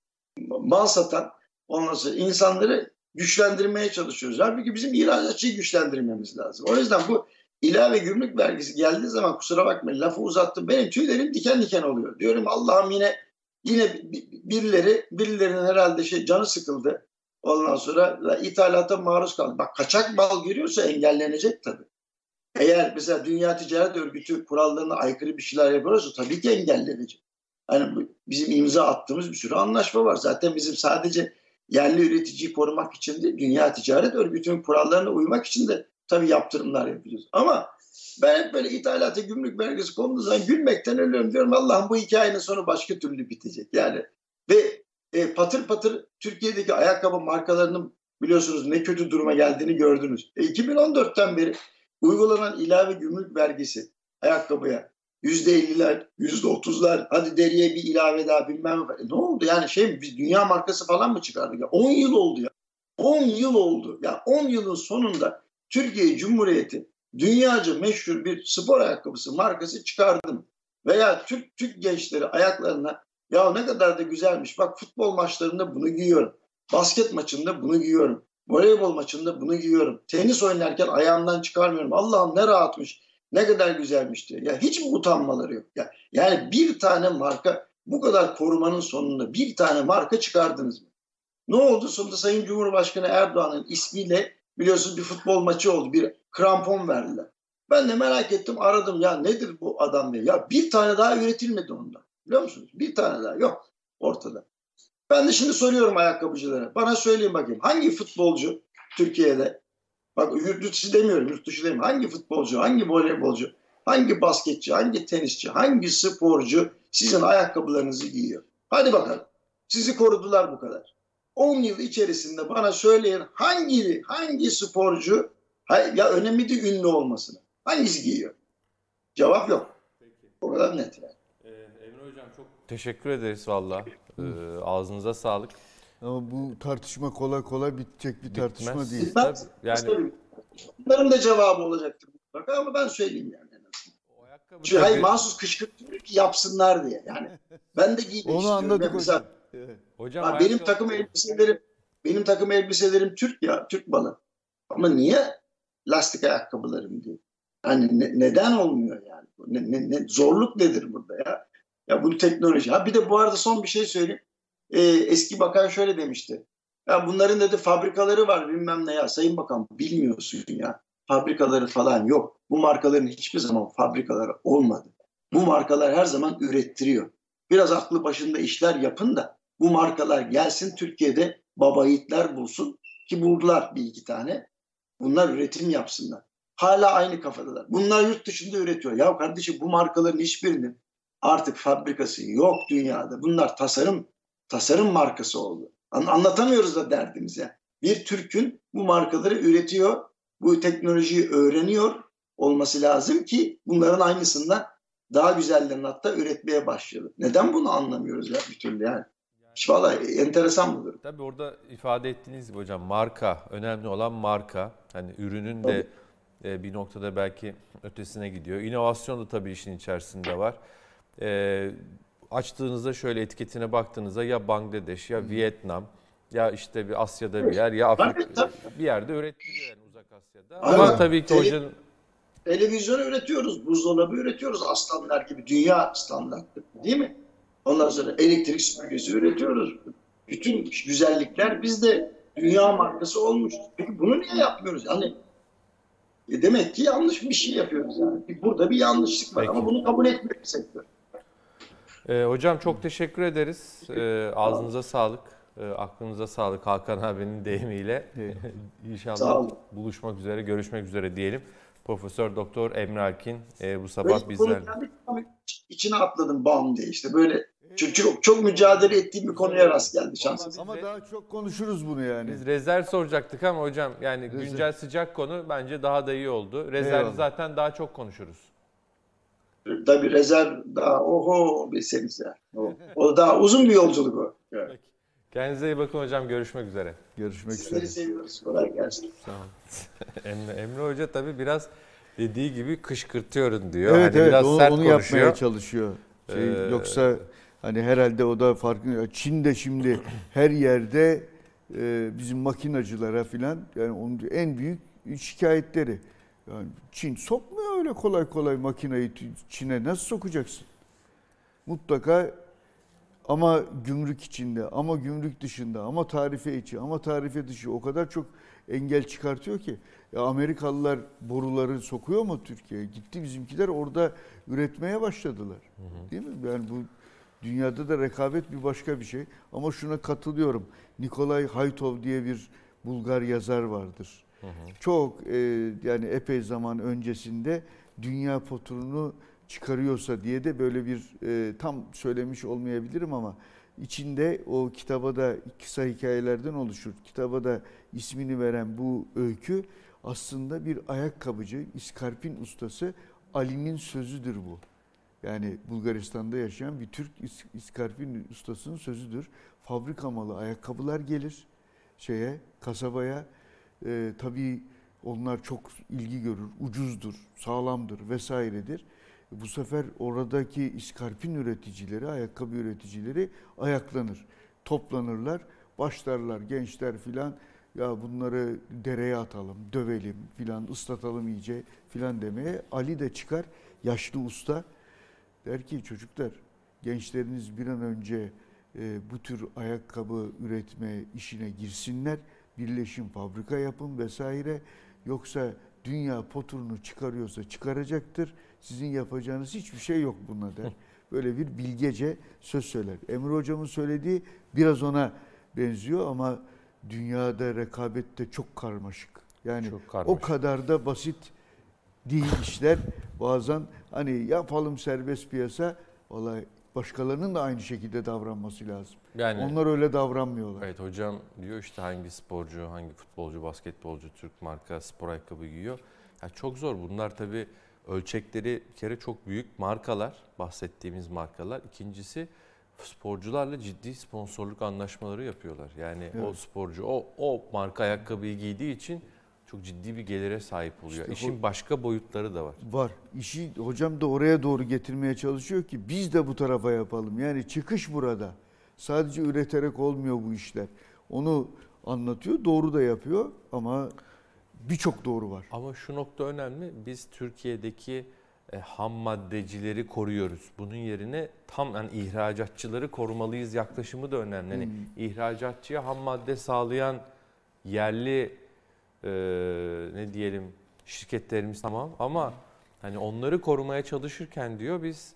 mal satan ondan sonra insanları güçlendirmeye çalışıyoruz. Halbuki bizim ihracatçıyı güçlendirmemiz lazım. O yüzden bu ilave gümrük vergisi geldiği zaman kusura bakmayın lafı uzattım. Benim tüylerim diken diken oluyor. Diyorum Allah'ım yine yine birileri birilerinin herhalde şey canı sıkıldı. Ondan sonra ithalata maruz kaldı. Bak kaçak bal giriyorsa engellenecek tabii. Eğer mesela Dünya Ticaret Örgütü kurallarına aykırı bir şeyler yapıyorsa tabii ki engellenecek. Yani bizim imza attığımız bir sürü anlaşma var. Zaten bizim sadece yerli üreticiyi korumak için de Dünya Ticaret Örgütü'nün kurallarına uymak için de tabii yaptırımlar yapacağız. Ama ben hep böyle ithalata gümrük vergisi konduğu zaman gülmekten ölüyorum diyorum. Allah'ım bu hikayenin sonu başka türlü bitecek. Yani ve e, patır patır Türkiye'deki ayakkabı markalarının biliyorsunuz ne kötü duruma geldiğini gördünüz. E, 2014'ten beri uygulanan ilave gümrük vergisi ayakkabıya yüzde elliler, yüzde otuzlar, hadi deriye bir ilave daha bilmem ne. Oldu yani şey biz dünya markası falan mı çıkardık ya? 10 yıl oldu ya. 10 yıl oldu. Ya 10 yılın sonunda Türkiye Cumhuriyeti dünyaca meşhur bir spor ayakkabısı markası çıkardım. Veya Türk Türk gençleri ayaklarına ya ne kadar da güzelmiş. Bak futbol maçlarında bunu giyiyorum. Basket maçında bunu giyiyorum. Voleybol maçında bunu giyiyorum. Tenis oynarken ayağımdan çıkarmıyorum. Allah'ım ne rahatmış. Ne kadar güzelmiş diyor. Ya hiç mi utanmaları yok? Ya, yani bir tane marka bu kadar korumanın sonunda bir tane marka çıkardınız mı? Ne oldu? Sonunda Sayın Cumhurbaşkanı Erdoğan'ın ismiyle biliyorsunuz bir futbol maçı oldu. Bir krampon verdiler. Ben de merak ettim aradım ya nedir bu adam diye. Ya bir tane daha üretilmedi ondan. Biliyor musunuz? Bir tane daha yok ortada. Ben de şimdi soruyorum ayakkabıcılara. Bana söyleyin bakayım hangi futbolcu Türkiye'de bak yurt dışı demiyorum yurt dışı demiyorum. Hangi futbolcu, hangi voleybolcu, hangi basketçi, hangi tenisçi, hangi sporcu sizin ayakkabılarınızı giyiyor? Hadi bakalım. Sizi korudular bu kadar. 10 yıl içerisinde bana söyleyin hangi hangi sporcu ya önemli de ünlü olmasını. Hangisi giyiyor? Cevap yok. O kadar net yani. Teşekkür ederiz valla. Ee, ağzınıza sağlık. Ama bu tartışma kolay kolay bitecek bir Bitmez. tartışma değil. Bitmez. Yani... Bunların da cevabı olacaktır mutlaka ama ben söyleyeyim yani. Çünkü hayır mahsus kışkırtıyor ki yapsınlar diye. Yani ben de giymek Onu istiyorum. Anladık mesela, evet. hocam ha, benim takım elbiselerim benim takım elbiselerim Türk ya, Türk balı. Ama niye lastik ayakkabılarım diye? Yani ne, neden olmuyor yani? Ne, ne, ne, zorluk nedir burada ya? Ya bu teknoloji. Ha bir de bu arada son bir şey söyleyeyim. Ee, eski bakan şöyle demişti. Ya bunların dedi fabrikaları var bilmem ne ya. Sayın Bakan bilmiyorsun ya. Fabrikaları falan yok. Bu markaların hiçbir zaman fabrikaları olmadı. Bu markalar her zaman ürettiriyor. Biraz aklı başında işler yapın da bu markalar gelsin Türkiye'de baba yiğitler bulsun ki buldular bir iki tane. Bunlar üretim yapsınlar. Hala aynı kafadalar. Bunlar yurt dışında üretiyor. Ya kardeşim bu markaların hiçbirinin artık fabrikası yok dünyada. Bunlar tasarım tasarım markası oldu. Anlatamıyoruz da derdimizi. Bir Türk'ün bu markaları üretiyor, bu teknolojiyi öğreniyor olması lazım ki bunların aynısından daha güzellerini hatta üretmeye başlayalım. Neden bunu anlamıyoruz ya bir türlü yani? Valla enteresan budur. Tabii orada ifade ettiğiniz gibi hocam marka, önemli olan marka. Hani ürünün de tabii. bir noktada belki ötesine gidiyor. İnovasyon da tabii işin içerisinde var e, açtığınızda şöyle etiketine baktığınızda ya Bangladeş ya Vietnam ya işte bir Asya'da bir yer ya Afrika bir yerde üretiliyor yani uzak Asya'da. Aynen. Ama tabii ki hocanın televizyon üretiyoruz, buzdolabı üretiyoruz aslanlar gibi dünya standartı değil mi? Ondan sonra elektrik süpürgesi üretiyoruz. Bütün güzellikler bizde dünya markası olmuş. Peki bunu niye yapmıyoruz? Yani e demek ki yanlış bir şey yapıyoruz yani. Burada bir yanlışlık var Peki. ama bunu kabul etmiyor sektör. Ee, hocam çok teşekkür ederiz. Ee, ağzınıza sağlık. E, aklınıza sağlık Hakan abinin deyimiyle. İnşallah buluşmak üzere, görüşmek üzere diyelim. Profesör Doktor Emre Alkin e, bu sabah böyle, bizlerle. İçine atladım bam diye işte böyle çok, çok, çok mücadele ettiğim bir konuya rast geldi şans. Ama, ama daha çok konuşuruz bunu yani. Biz rezerv soracaktık ama hocam yani rezerv. güncel sıcak konu bence daha da iyi oldu. Rezerv zaten daha çok konuşuruz. Tabii rezerv daha oho bilseniz ya. O, o daha uzun bir yolculuk o. Evet. Kendinize iyi bakın hocam. Görüşmek üzere. Görüşmek Sizleri üzere. seviyoruz. Kolay gelsin. Olun. Emre, Emre Hoca tabii biraz dediği gibi kışkırtıyorum diyor. Evet hani evet biraz onu, sert onu konuşuyor. yapmaya çalışıyor. Şey, ee, yoksa hani herhalde o da farklı. Çin'de şimdi her yerde e, bizim makinacılara filan yani onun en büyük şikayetleri Yani Çin sokmuyor öyle kolay kolay makineyi Çin'e nasıl sokacaksın? Mutlaka ama gümrük içinde, ama gümrük dışında, ama tarife içi, ama tarife dışı o kadar çok engel çıkartıyor ki. Ya Amerikalılar boruları sokuyor mu Türkiye'ye? Gitti bizimkiler orada üretmeye başladılar. Hı hı. Değil mi? Yani bu dünyada da rekabet bir başka bir şey. Ama şuna katılıyorum. Nikolay Haytov diye bir Bulgar yazar vardır. Hı. Çok e, yani epey zaman öncesinde dünya poturunu çıkarıyorsa diye de böyle bir e, tam söylemiş olmayabilirim ama içinde o kitaba da kısa hikayelerden oluşur. Kitaba da ismini veren bu öykü aslında bir ayakkabıcı, iskarpin ustası Ali'nin sözüdür bu. Yani Bulgaristan'da yaşayan bir Türk iskarpin ustasının sözüdür. Fabrika malı ayakkabılar gelir şeye, kasabaya. Ee, tabii onlar çok ilgi görür, ucuzdur, sağlamdır vesairedir. Bu sefer oradaki iskarpin üreticileri, ayakkabı üreticileri ayaklanır. Toplanırlar, başlarlar gençler filan ya bunları dereye atalım, dövelim filan, ıslatalım iyice filan demeye. Ali de çıkar, yaşlı usta. Der ki çocuklar gençleriniz bir an önce e, bu tür ayakkabı üretme işine girsinler. Birleşim fabrika yapın vesaire. Yoksa dünya poturunu çıkarıyorsa çıkaracaktır. Sizin yapacağınız hiçbir şey yok buna der. Böyle bir bilgece söz söyler. Emre hocamın söylediği biraz ona benziyor ama dünyada rekabette çok karmaşık. Yani çok karmaşık. o kadar da basit değil işler. Bazen hani yapalım serbest piyasa. Vallahi başkalarının da aynı şekilde davranması lazım. Yani Onlar öyle davranmıyorlar. Evet hocam diyor işte hangi sporcu, hangi futbolcu, basketbolcu Türk marka spor ayakkabı giyiyor. Yani çok zor. Bunlar tabii ölçekleri bir kere çok büyük markalar, bahsettiğimiz markalar. İkincisi sporcularla ciddi sponsorluk anlaşmaları yapıyorlar. Yani evet. o sporcu o o marka ayakkabıyı giydiği için çok ciddi bir gelire sahip oluyor. İşte İşin başka boyutları da var. Var. İşi hocam da oraya doğru getirmeye çalışıyor ki biz de bu tarafa yapalım. Yani çıkış burada. Sadece üreterek olmuyor bu işler. Onu anlatıyor, doğru da yapıyor ama birçok doğru var. Ama şu nokta önemli. Biz Türkiye'deki e, ham maddecileri koruyoruz. Bunun yerine tam yani ihracatçıları korumalıyız yaklaşımı da önemli. Yani hmm. ihracatçıya ham madde sağlayan yerli e, ne diyelim şirketlerimiz tamam ama hani onları korumaya çalışırken diyor biz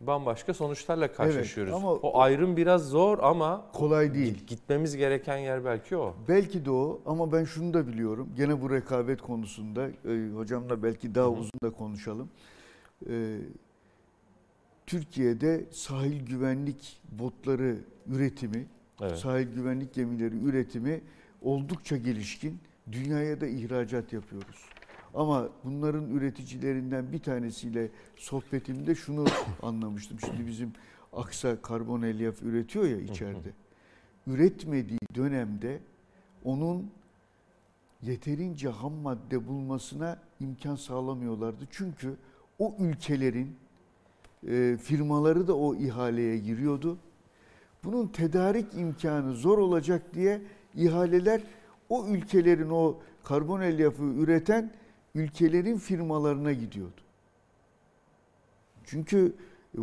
bambaşka sonuçlarla karşılaşıyoruz. Evet, ama o ayrım biraz zor ama kolay değil. Gitmemiz gereken yer belki o. Belki de o ama ben şunu da biliyorum. Gene bu rekabet konusunda e, hocamla belki daha Hı-hı. uzun da konuşalım. E, Türkiye'de sahil güvenlik botları üretimi, evet. sahil güvenlik gemileri üretimi oldukça gelişkin. Dünyaya da ihracat yapıyoruz. Ama bunların üreticilerinden bir tanesiyle sohbetimde şunu anlamıştım. Şimdi bizim Aksa karbon elyaf üretiyor ya içeride. Üretmediği dönemde onun yeterince ham madde bulmasına imkan sağlamıyorlardı. Çünkü o ülkelerin e, firmaları da o ihaleye giriyordu. Bunun tedarik imkanı zor olacak diye ihaleler o ülkelerin o karbon elyafı üreten ülkelerin firmalarına gidiyordu. Çünkü e,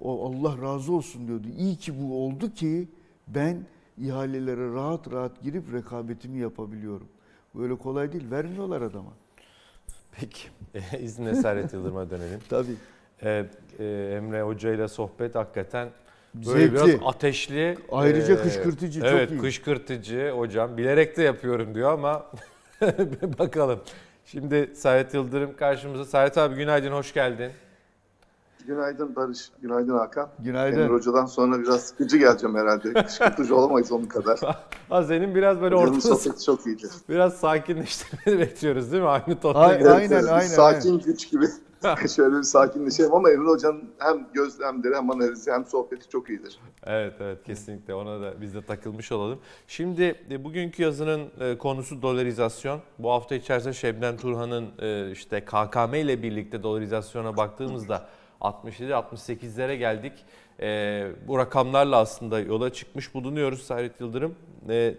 o Allah razı olsun diyordu. İyi ki bu oldu ki ben ihalelere rahat rahat girip rekabetimi yapabiliyorum. Böyle kolay değil. Vermiyorlar adama. Peki. E, İzninle Serhat Yıldırım'a dönelim. Tabii. Ee, e, Emre Hoca ile sohbet hakikaten böyle Zevkli. biraz ateşli. Ayrıca e, kışkırtıcı evet, çok iyi. Evet kışkırtıcı hocam. Bilerek de yapıyorum diyor ama bakalım. Şimdi Serhat Yıldırım karşımızda. Serhat abi günaydın, hoş geldin. Günaydın Barış, günaydın Hakan. Günaydın. Emre Hoca'dan sonra biraz sıkıcı geleceğim herhalde. Kışkırtıcı olamayız onun kadar. ha senin biraz böyle ortada... sohbeti çok iyiydi. Biraz sakinleştirmeni bekliyoruz değil mi? Aynı tonda Ay, Aynen, aynen. aynen sakin güç gibi. Şöyle bir sakinleşelim ama Emre Hoca'nın hem gözlemleri hem analizi hem sohbeti çok iyidir. Evet evet kesinlikle ona da biz de takılmış olalım. Şimdi e, bugünkü yazının e, konusu dolarizasyon. Bu hafta içerisinde Şebnem Turhan'ın e, işte KKM ile birlikte dolarizasyona baktığımızda 67-68'lere geldik. Bu rakamlarla aslında yola çıkmış bulunuyoruz Serhat Yıldırım.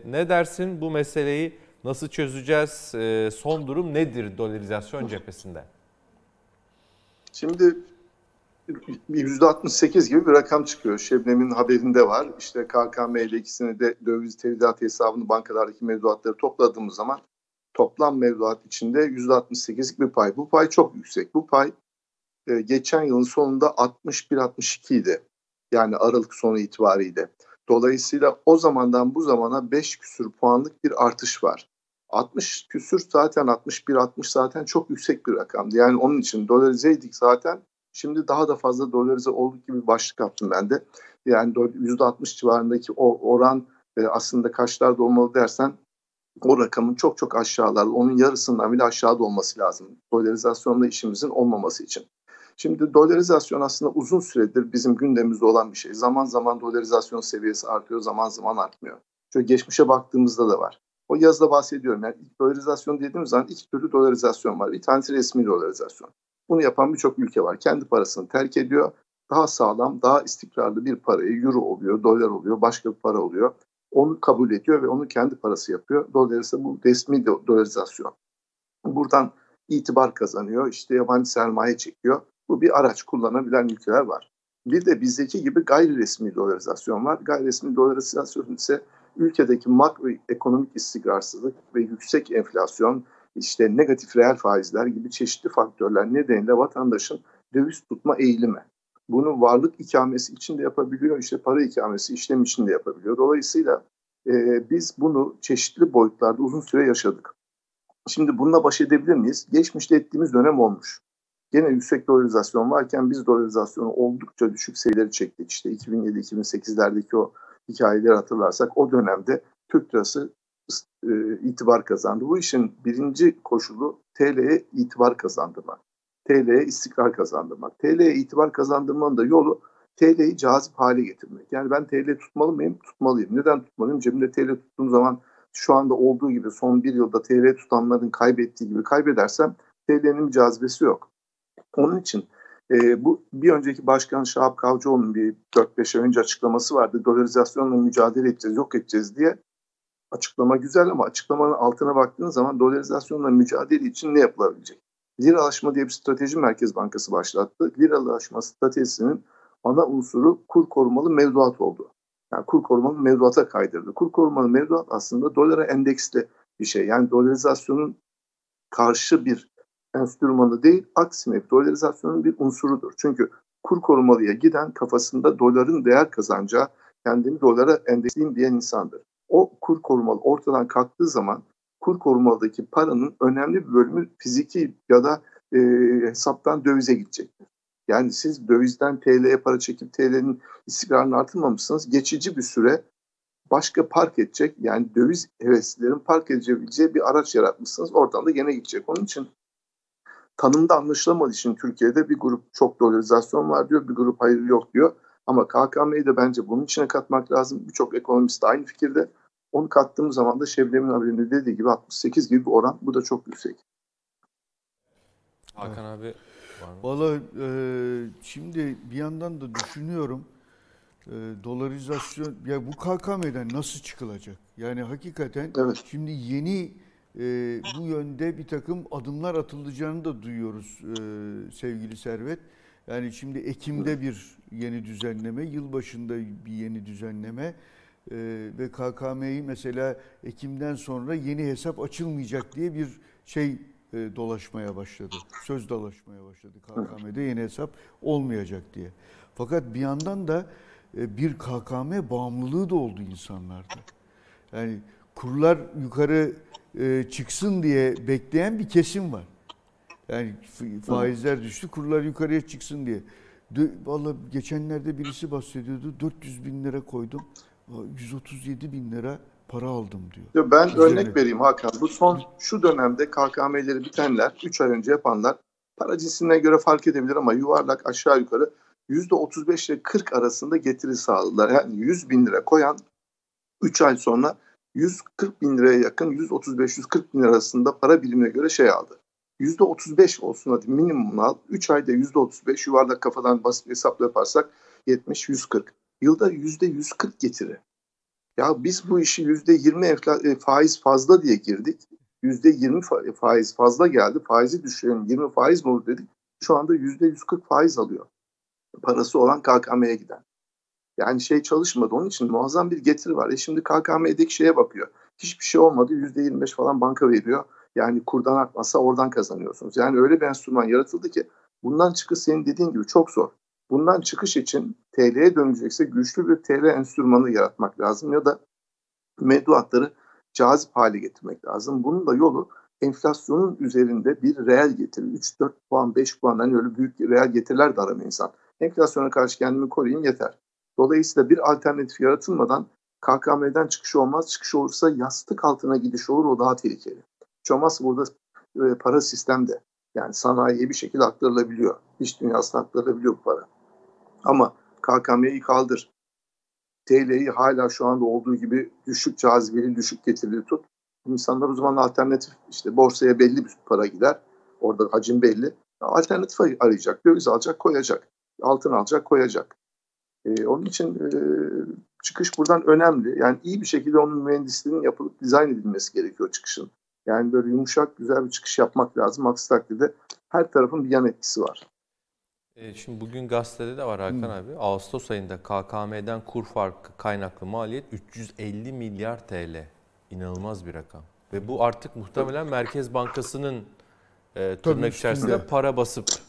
Ne dersin bu meseleyi Nasıl çözeceğiz? E, son durum nedir dolarizasyon cephesinde? Şimdi %68 gibi bir rakam çıkıyor. Şebnem'in haberinde var. İşte KKM ile ikisini de döviz tevdiat hesabını bankalardaki mevduatları topladığımız zaman toplam mevduat içinde %68'lik bir pay. Bu pay çok yüksek. Bu pay e, geçen yılın sonunda 61-62 idi. Yani Aralık sonu itibariyle. Dolayısıyla o zamandan bu zamana 5 küsür puanlık bir artış var. 60 küsür zaten 61-60 zaten çok yüksek bir rakamdı. Yani onun için dolarizeydik zaten. Şimdi daha da fazla dolarize olduk gibi başlık yaptım ben de. Yani %60 civarındaki o oran e, aslında kaçlarda olmalı dersen o rakamın çok çok aşağılarda, onun yarısından bile aşağıda olması lazım. Dolarizasyonla işimizin olmaması için. Şimdi dolarizasyon aslında uzun süredir bizim gündemimizde olan bir şey. Zaman zaman dolarizasyon seviyesi artıyor, zaman zaman artmıyor. Şöyle geçmişe baktığımızda da var. O yazıda bahsediyorum. Yani ilk dolarizasyon dediğimiz zaman iki türlü dolarizasyon var. Bir tanesi resmi dolarizasyon. Bunu yapan birçok ülke var. Kendi parasını terk ediyor. Daha sağlam, daha istikrarlı bir parayı, euro oluyor, dolar oluyor, başka bir para oluyor. Onu kabul ediyor ve onu kendi parası yapıyor. Dolayısıyla bu resmi dolarizasyon. Buradan itibar kazanıyor, işte yabancı sermaye çekiyor. Bu bir araç kullanabilen ülkeler var. Bir de bizdeki gibi gayri resmi dolarizasyon var. Gayri resmi dolarizasyon ise ülkedeki makro ekonomik istikrarsızlık ve yüksek enflasyon, işte negatif reel faizler gibi çeşitli faktörler nedeniyle vatandaşın döviz tutma eğilimi. Bunu varlık ikamesi için de yapabiliyor, işte para ikamesi işlem için de yapabiliyor. Dolayısıyla e, biz bunu çeşitli boyutlarda uzun süre yaşadık. Şimdi bununla baş edebilir miyiz? Geçmişte ettiğimiz dönem olmuş. Gene yüksek dolarizasyon varken biz dolarizasyonu oldukça düşük seviyeleri çektik. İşte 2007-2008'lerdeki o hikayeleri hatırlarsak o dönemde Türk lirası e, itibar kazandı. Bu işin birinci koşulu TL'ye itibar kazandırmak. TL'ye istikrar kazandırmak. TL'ye itibar kazandırmanın da yolu TL'yi cazip hale getirmek. Yani ben TL tutmalı mıyım? Tutmalıyım. Neden tutmalıyım? Cebimde TL tuttuğum zaman şu anda olduğu gibi son bir yılda TL tutanların kaybettiği gibi kaybedersem TL'nin cazibesi yok. Onun için e, bu bir önceki başkan Şahap Kavcıoğlu'nun bir 4-5 ay önce açıklaması vardı. Dolarizasyonla mücadele edeceğiz, yok edeceğiz diye. Açıklama güzel ama açıklamanın altına baktığın zaman dolarizasyonla mücadele için ne yapılabilecek? Liralaşma diye bir strateji Merkez Bankası başlattı. Liralaşma stratejisinin ana unsuru kur korumalı mevduat oldu. Yani kur korumalı mevduata kaydırdı. Kur korumalı mevduat aslında dolara endeksli bir şey. Yani dolarizasyonun karşı bir enstrümanı değil, aksine dolarizasyonun bir unsurudur. Çünkü kur korumalıya giden kafasında doların değer kazanacağı, kendini dolara endeksleyeyim diyen insandır. O kur korumalı ortadan kalktığı zaman kur korumalıdaki paranın önemli bir bölümü fiziki ya da e, hesaptan dövize gidecektir. Yani siz dövizden TL'ye para çekip TL'nin istikrarını artırmamışsınız. Geçici bir süre başka park edecek yani döviz heveslilerin park edebileceği bir araç yaratmışsınız. Oradan da gene gidecek. Onun için tanımda anlaşılamadığı için Türkiye'de bir grup çok dolarizasyon var diyor, bir grup hayır yok diyor. Ama KKM'yi de bence bunun içine katmak lazım. Birçok ekonomist de aynı fikirde. Onu kattığımız zaman da Şebnem'in haberinde dediği gibi 68 gibi bir oran. Bu da çok yüksek. Hakan abi Valla e, şimdi bir yandan da düşünüyorum e, dolarizasyon ya bu KKM'den nasıl çıkılacak? Yani hakikaten evet. şimdi yeni e, bu yönde bir takım adımlar atılacağını da duyuyoruz e, sevgili Servet. Yani şimdi Ekim'de bir yeni düzenleme, yılbaşında bir yeni düzenleme e, ve KKM'yi mesela Ekim'den sonra yeni hesap açılmayacak diye bir şey e, dolaşmaya başladı. Söz dolaşmaya başladı KKM'de yeni hesap olmayacak diye. Fakat bir yandan da e, bir KKM bağımlılığı da oldu insanlarda. Yani kurlar yukarı e, çıksın diye bekleyen bir kesim var. Yani faizler düştü, kurlar yukarıya çıksın diye. Valla geçenlerde birisi bahsediyordu. 400 bin lira koydum. 137 bin lira para aldım diyor. Ben Üzerine... örnek vereyim Hakan. Bu son şu dönemde KKM'leri bitenler, 3 ay önce yapanlar para cinsine göre fark edebilir ama yuvarlak aşağı yukarı %35 ile 40 arasında getiri sağladılar. Yani 100 bin lira koyan 3 ay sonra 140 bin liraya yakın 135-140 bin arasında para birimine göre şey aldı. %35 olsun hadi minimum al. 3 ayda %35 yuvarlak kafadan basit hesapla yaparsak 70-140. Yılda %140 getiri. Ya biz bu işi yüzde yirmi e, faiz fazla diye girdik. Yüzde yirmi faiz fazla geldi. Faizi düşürelim 20 faiz mi olur dedik. Şu anda yüzde yüz kırk faiz alıyor. Parası olan KKM'ye giden. Yani şey çalışmadı. Onun için muazzam bir getiri var. E şimdi KKM'deki şeye bakıyor. Hiçbir şey olmadı. Yüzde yirmi beş falan banka veriyor. Yani kurdan artmazsa oradan kazanıyorsunuz. Yani öyle bir enstrüman yaratıldı ki bundan çıkış senin dediğin gibi çok zor. Bundan çıkış için TL'ye dönecekse güçlü bir TL enstrümanı yaratmak lazım ya da mevduatları cazip hale getirmek lazım. Bunun da yolu enflasyonun üzerinde bir reel getiri. 3-4 puan, 5 puan hani öyle büyük reel getiriler de aramıyor insan. Enflasyona karşı kendimi koruyayım yeter. Dolayısıyla bir alternatif yaratılmadan KKM'den çıkış olmaz. Çıkış olursa yastık altına gidiş olur o daha tehlikeli. Hiç burada e, para sistemde yani sanayiye bir şekilde aktarılabiliyor. İş dünyasına aktarılabiliyor bu para. Ama KKM'yi kaldır. TL'yi hala şu anda olduğu gibi düşük cazibeli, düşük getirili tut. İnsanlar o zaman alternatif işte borsaya belli bir para gider. Orada hacim belli. Alternatif arayacak. Döviz alacak, koyacak. Altın alacak, koyacak. Ee, onun için e, çıkış buradan önemli. Yani iyi bir şekilde onun mühendisliğinin yapılıp dizayn edilmesi gerekiyor çıkışın. Yani böyle yumuşak, güzel bir çıkış yapmak lazım. Aksi takdirde her tarafın bir yan etkisi var. E, şimdi bugün gazetede de var Hakan hmm. abi. Ağustos ayında KKM'den kur farkı kaynaklı maliyet 350 milyar TL. İnanılmaz bir rakam. Ve bu artık muhtemelen Merkez Bankası'nın e, tırnak içerisinde para basıp e,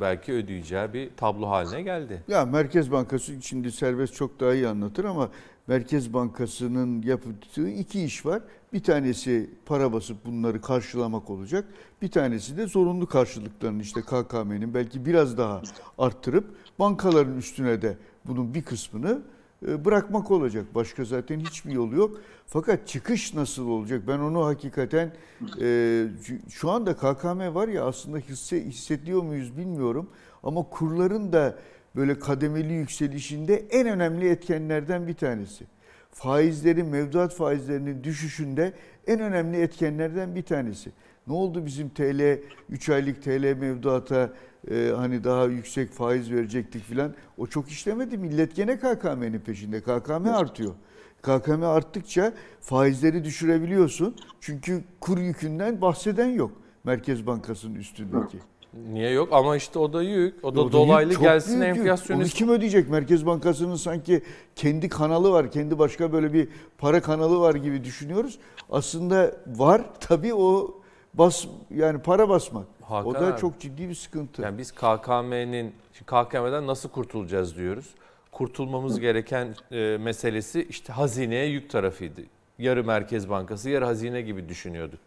belki ödeyeceği bir tablo haline geldi. Ya Merkez Bankası şimdi serbest çok daha iyi anlatır ama Merkez Bankası'nın yaptığı iki iş var. Bir tanesi para basıp bunları karşılamak olacak. Bir tanesi de zorunlu karşılıklarını işte KKM'nin belki biraz daha arttırıp bankaların üstüne de bunun bir kısmını e, bırakmak olacak. Başka zaten hiçbir yolu yok. Fakat çıkış nasıl olacak? Ben onu hakikaten e, şu anda KKM var ya aslında hisse, hissediyor muyuz bilmiyorum. Ama kurların da böyle kademeli yükselişinde en önemli etkenlerden bir tanesi. Faizlerin, mevduat faizlerinin düşüşünde en önemli etkenlerden bir tanesi. Ne oldu bizim TL, 3 aylık TL mevduata e, hani daha yüksek faiz verecektik filan. O çok işlemedi. Millet gene KKM'nin peşinde. KKM artıyor. KKM arttıkça faizleri düşürebiliyorsun. Çünkü kur yükünden bahseden yok. Merkez Bankası'nın üstündeki. Niye yok? Ama işte o da yük. O da o dolaylı yük, gelsin enflasyonist. Onu kim ödeyecek? Merkez Bankası'nın sanki kendi kanalı var. Kendi başka böyle bir para kanalı var gibi düşünüyoruz. Aslında var. Tabii o bas yani para basmak. Hakan o da abi, çok ciddi bir sıkıntı. Yani biz KKM'nin KKM'den nasıl kurtulacağız diyoruz. Kurtulmamız gereken e, meselesi işte hazineye yük tarafıydı. Yarı Merkez Bankası, yarı hazine gibi düşünüyorduk.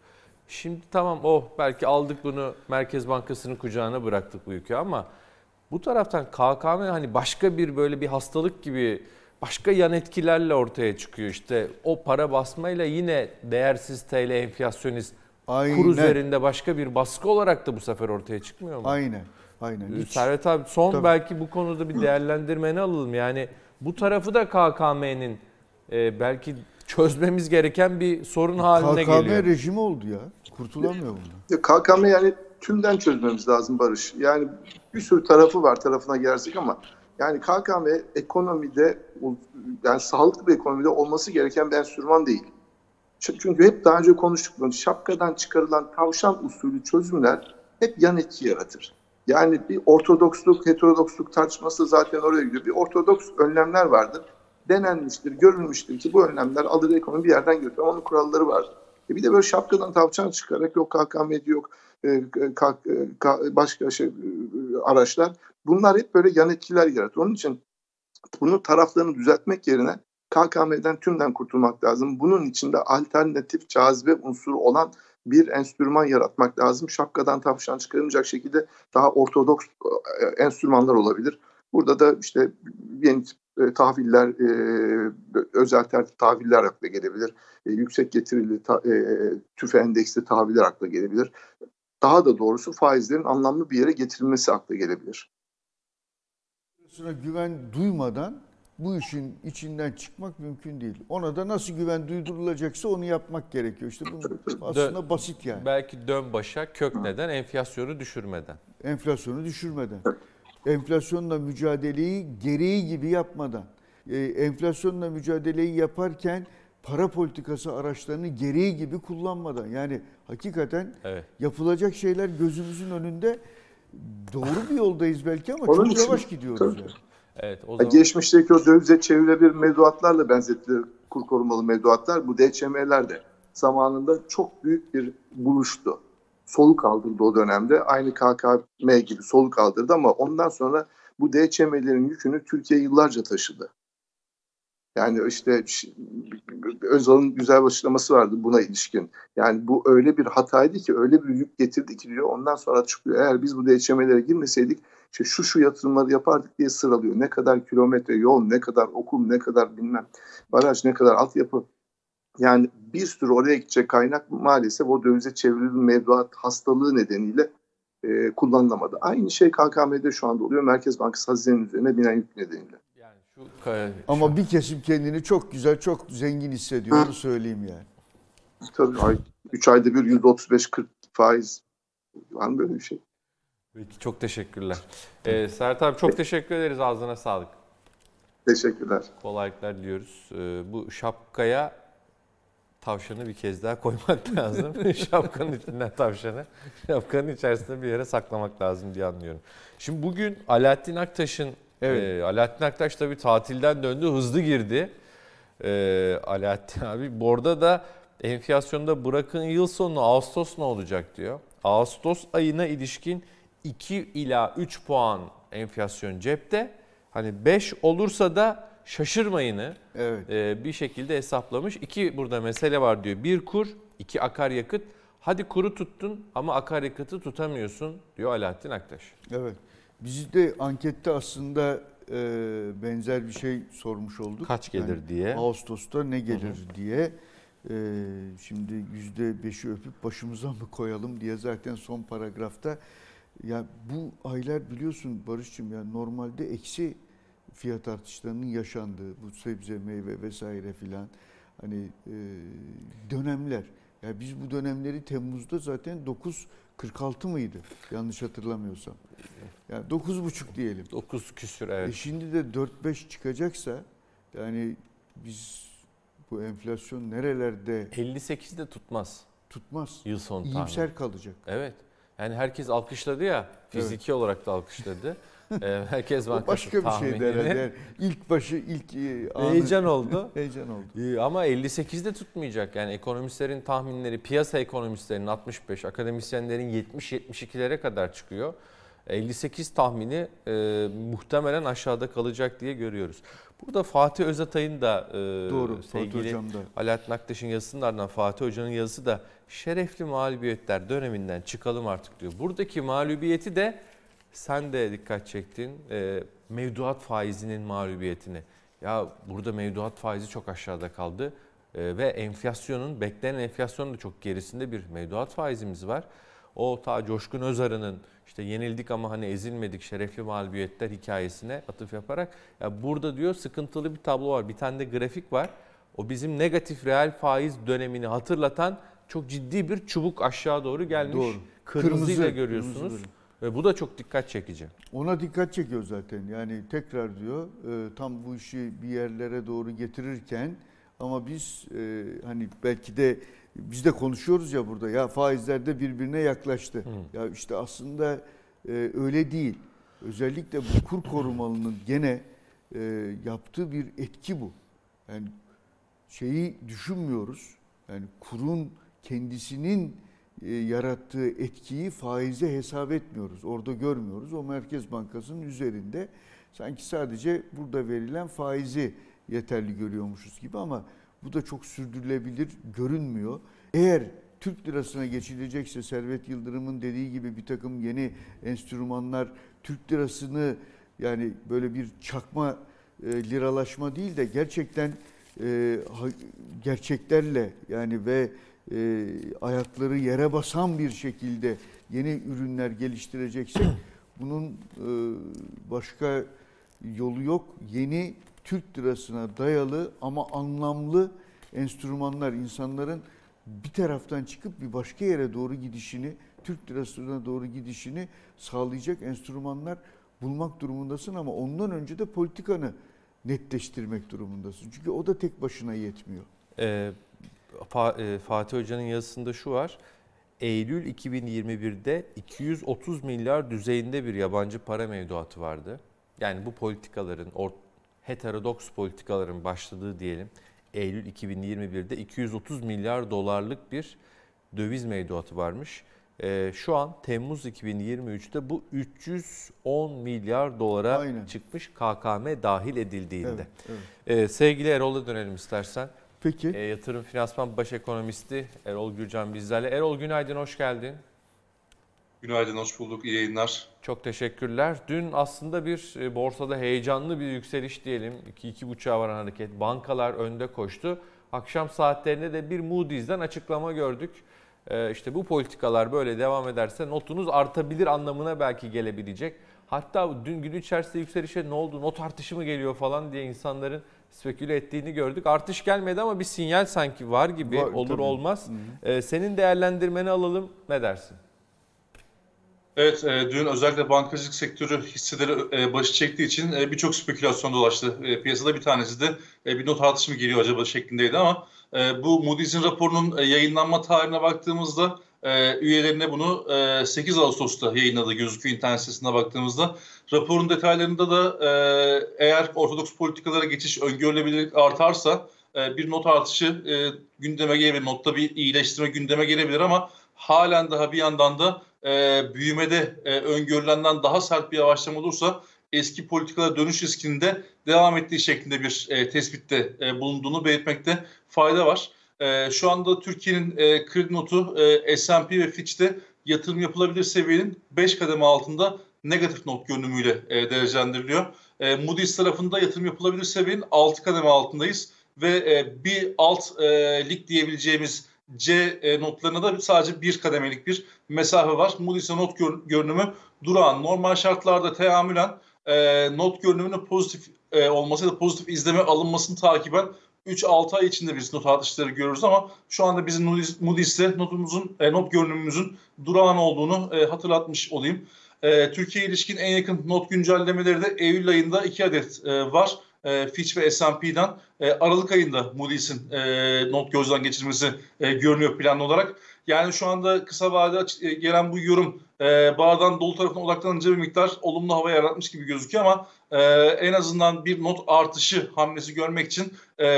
Şimdi tamam oh belki aldık bunu Merkez Bankası'nın kucağına bıraktık bu yükü ama bu taraftan KKM hani başka bir böyle bir hastalık gibi başka yan etkilerle ortaya çıkıyor. İşte o para basmayla yine değersiz TL enflasyonist Aynen. kur üzerinde başka bir baskı olarak da bu sefer ortaya çıkmıyor mu? Aynen. Aynen. Hiç. Servet abi son Tabii. belki bu konuda bir değerlendirmeni alalım. Yani bu tarafı da KKM'nin e, belki çözmemiz gereken bir sorun haline KKM geliyor. KKM rejimi oldu ya. Kurtulamıyor bundan. KKM yani tümden çözmemiz lazım Barış. Yani bir sürü tarafı var tarafına gelsek ama yani KKM ekonomide yani sağlıklı bir ekonomide olması gereken bir enstrüman değil. Çünkü hep daha önce konuştuk. Şapkadan çıkarılan tavşan usulü çözümler hep yan etki yaratır. Yani bir ortodoksluk, heterodoksluk tartışması zaten oraya gidiyor. Bir ortodoks önlemler vardır. Denenmiştir, görülmüştür ki bu önlemler alır ekonomi bir yerden götürür. Onun kuralları var. E bir de böyle şapkadan tavşan çıkarak yok KKM yok e, ka, ka, başka şey, e, araçlar. Bunlar hep böyle yan etkiler yaratır. Onun için bunun taraflarını düzeltmek yerine KKM'den tümden kurtulmak lazım. Bunun içinde alternatif cazibe unsuru olan bir enstrüman yaratmak lazım. Şapkadan tavşan çıkarılmayacak şekilde daha ortodoks e, enstrümanlar olabilir. Burada da işte yeni e, tahviller, e, özel tertip tahviller akla gelebilir. E, yüksek getirili tüfe endeksli tahviller akla gelebilir. Daha da doğrusu faizlerin anlamlı bir yere getirilmesi akla gelebilir. Güven duymadan bu işin içinden çıkmak mümkün değil. Ona da nasıl güven duydurulacaksa onu yapmak gerekiyor. İşte bu aslında dön, basit yani. Belki dön başa kök neden? Enflasyonu düşürmeden. Enflasyonu düşürmeden. Enflasyonla mücadeleyi gereği gibi yapmadan. e, enflasyonla mücadeleyi yaparken para politikası araçlarını gereği gibi kullanmadan yani hakikaten evet. yapılacak şeyler gözümüzün önünde doğru bir yoldayız belki ama Onun çok için, yavaş gidiyoruz. Tabii. Yani. Evet, o zaman... Geçmişteki o dövize çevrilebilir mevduatlarla benzettiler kur korumalı mevduatlar. Bu DÇM'ler de zamanında çok büyük bir buluştu. Soluk aldırdı o dönemde. Aynı KKM gibi soluk aldırdı ama ondan sonra bu DÇM'lerin yükünü Türkiye yıllarca taşıdı. Yani işte Özal'ın güzel bir açıklaması vardı buna ilişkin. Yani bu öyle bir hataydı ki öyle bir yük getirdi ki diyor ondan sonra çıkıyor. Eğer biz bu DÇM'lere girmeseydik işte şu şu yatırımları yapardık diye sıralıyor. Ne kadar kilometre yol, ne kadar okul, ne kadar bilmem baraj, ne kadar altyapı. Yani bir sürü oraya gidecek kaynak maalesef o dövize çevrilen mevduat hastalığı nedeniyle e, kullanılamadı. Aynı şey KKM'de şu anda oluyor. Merkez Bankası hazinenin üzerine binen yük nedeniyle. Yani şu, Ama bir kesim kendini çok güzel, çok zengin hissediyor. Onu söyleyeyim yani. Tabii. Ay, 3 ayda bir %35-40 faiz. Var mı böyle bir şey? Peki çok teşekkürler. Ee, Sert abi çok teşekkür ederiz. Ağzına sağlık. Teşekkürler. Kolaylıklar diliyoruz. Ee, bu şapkaya tavşanı bir kez daha koymak lazım. Şapkanın içinden tavşanı şapkanın içerisinde bir yere saklamak lazım diye anlıyorum. Şimdi bugün Alaaddin Aktaş'ın evet. e, Alaaddin Aktaş tabii tatilden döndü, hızlı girdi. E, Alaaddin abi. Burada da enflasyonda bırakın yıl sonu Ağustos ne olacak diyor. Ağustos ayına ilişkin 2 ila 3 puan enflasyon cepte. Hani 5 olursa da şaşırmayını evet. e, bir şekilde hesaplamış. İki burada mesele var diyor. Bir kur, iki akaryakıt. Hadi kuru tuttun ama akaryakıtı tutamıyorsun diyor Alaaddin Aktaş. Evet. Biz de ankette aslında e, benzer bir şey sormuş olduk. Kaç gelir yani diye. Ağustos'ta ne gelir hı hı. diye. E, şimdi yüzde beşi öpüp başımıza mı koyalım diye zaten son paragrafta ya bu aylar biliyorsun Barış'cığım ya normalde eksi fiyat artışlarının yaşandığı bu sebze, meyve vesaire filan hani e, dönemler. Ya yani biz bu dönemleri Temmuz'da zaten 9.46 mıydı? Yanlış hatırlamıyorsam. Yani 9.5 diyelim. 9 küsür evet. E şimdi de 4-5 çıkacaksa yani biz bu enflasyon nerelerde 58 de tutmaz. Tutmaz. Yıl sonu İyimser tahmin. kalacak. Evet. Yani herkes alkışladı ya, fiziki evet. olarak da alkışladı. Ee, Merkez Bankası başka bir şeydi herhalde. Yani ilk başı, ilk e, anı. Heyecan oldu. Heyecan oldu. Ee, ama 58'de tutmayacak. Yani ekonomistlerin tahminleri, piyasa ekonomistlerinin 65, akademisyenlerin 70-72'lere kadar çıkıyor. 58 tahmini e, muhtemelen aşağıda kalacak diye görüyoruz. Burada Fatih Özatay'ın da e, Doğru, sevgili Fatih Alaaddin Aktaş'ın yazısının ardından Fatih Hoca'nın yazısı da şerefli mağlubiyetler döneminden çıkalım artık diyor. Buradaki mağlubiyeti de sen de dikkat çektin e, mevduat faizinin mağlubiyetini. Ya burada mevduat faizi çok aşağıda kaldı e, ve enflasyonun beklenen enflasyonun da çok gerisinde bir mevduat faizimiz var. O ta Coşkun Özarı'nın işte yenildik ama hani ezilmedik şerefli mağlubiyetler hikayesine atıf yaparak ya burada diyor sıkıntılı bir tablo var. Bir tane de grafik var. O bizim negatif reel faiz dönemini hatırlatan çok ciddi bir çubuk aşağı doğru gelmiş. Doğru. Kırmızıyla kırmızı, görüyorsunuz. Kırmızı ve bu da çok dikkat çekici. Ona dikkat çekiyor zaten. Yani tekrar diyor e, tam bu işi bir yerlere doğru getirirken ama biz e, hani belki de biz de konuşuyoruz ya burada ya faizler de birbirine yaklaştı. Hı. Ya işte aslında e, öyle değil. Özellikle bu kur korumalının gene yaptığı bir etki bu. Yani şeyi düşünmüyoruz. Yani kurun kendisinin e, yarattığı etkiyi faize hesap etmiyoruz. Orada görmüyoruz. O Merkez Bankası'nın üzerinde sanki sadece burada verilen faizi yeterli görüyormuşuz gibi ama bu da çok sürdürülebilir görünmüyor. Eğer Türk lirasına geçilecekse Servet Yıldırım'ın dediği gibi bir takım yeni enstrümanlar Türk lirasını yani böyle bir çakma e, liralaşma değil de gerçekten e, gerçeklerle yani ve e, ayakları yere basan bir şekilde yeni ürünler geliştireceksek bunun e, başka yolu yok. Yeni Türk lirasına dayalı ama anlamlı enstrümanlar insanların bir taraftan çıkıp bir başka yere doğru gidişini, Türk lirasına doğru gidişini sağlayacak enstrümanlar bulmak durumundasın ama ondan önce de politikanı netleştirmek durumundasın. Çünkü o da tek başına yetmiyor. Ee, Fatih Hoca'nın yazısında şu var. Eylül 2021'de 230 milyar düzeyinde bir yabancı para mevduatı vardı. Yani bu politikaların, heterodoks politikaların başladığı diyelim Eylül 2021'de 230 milyar dolarlık bir döviz mevduatı varmış. Ee, şu an Temmuz 2023'te bu 310 milyar dolara Aynen. çıkmış KKM dahil edildiğinde. Evet, evet. Ee, sevgili Erol'a dönelim istersen. Peki. Ee, yatırım Finansman Baş Ekonomisti Erol Gürcan bizlerle. Erol günaydın, hoş geldin. Günaydın, hoş bulduk. İyi yayınlar. Çok teşekkürler. Dün aslında bir e, borsada heyecanlı bir yükseliş diyelim. 2-2,5'a varan hareket. Bankalar önde koştu. Akşam saatlerinde de bir Moody's'den açıklama gördük. Ee, işte bu politikalar böyle devam ederse notunuz artabilir anlamına belki gelebilecek. Hatta dün gün içerisinde yükselişe ne oldu, not artışı mı geliyor falan diye insanların speküle ettiğini gördük. Artış gelmedi ama bir sinyal sanki var gibi var, olur tabii. olmaz. Hı hı. Ee, senin değerlendirmeni alalım ne dersin? Evet, e, dün özellikle bankacılık sektörü hisseleri e, başı çektiği için e, birçok spekülasyon dolaştı. E, piyasada bir tanesi de e, bir not artışı mı geliyor acaba şeklindeydi ama e, bu Moody's'in raporunun e, yayınlanma tarihine baktığımızda e, üyelerine bunu e, 8 Ağustos'ta yayınladı gözüküyor internet sitesine baktığımızda. Raporun detaylarında da e, eğer ortodoks politikalara geçiş öngörülebilirlik artarsa e, bir not artışı e, gündeme gelebilir. Notta bir iyileştirme gündeme gelebilir ama halen daha bir yandan da e, büyümede e, öngörülenden daha sert bir yavaşlama olursa eski politikalara dönüş riskinde devam ettiği şeklinde bir e, tespitte e, bulunduğunu belirtmekte fayda var. E, şu anda Türkiye'nin e, kredi notu e, S&P ve Fitch'te yatırım yapılabilir seviyenin 5 kademe altında negatif not görünümüyle e, derecelendiriliyor. E, Moody's tarafında yatırım yapılabilir seviyenin 6 kademe altındayız ve e, bir alt e, lig diyebileceğimiz C e, notlarına da sadece bir kademelik bir mesafe var. Moody's'e not gör, görünümü durağan. Normal şartlarda teamülen e, not görünümünün pozitif e, olması ya da pozitif izleme alınmasını takiben 3-6 ay içinde biz not artışları görürüz ama şu anda bizim Moody's'te notumuzun, e, not görünümümüzün durağan olduğunu e, hatırlatmış olayım. E, Türkiye ilişkin en yakın not güncellemeleri de Eylül ayında 2 adet e, var e, Fitch ve S&P'den e, Aralık ayında Moody's'in e, not gözden geçirmesi e, görünüyor planlı olarak. Yani şu anda kısa vadede e, gelen bu yorum e, bağdan dolu tarafına odaklanınca bir miktar olumlu hava yaratmış gibi gözüküyor ama e, en azından bir not artışı hamlesi görmek için e,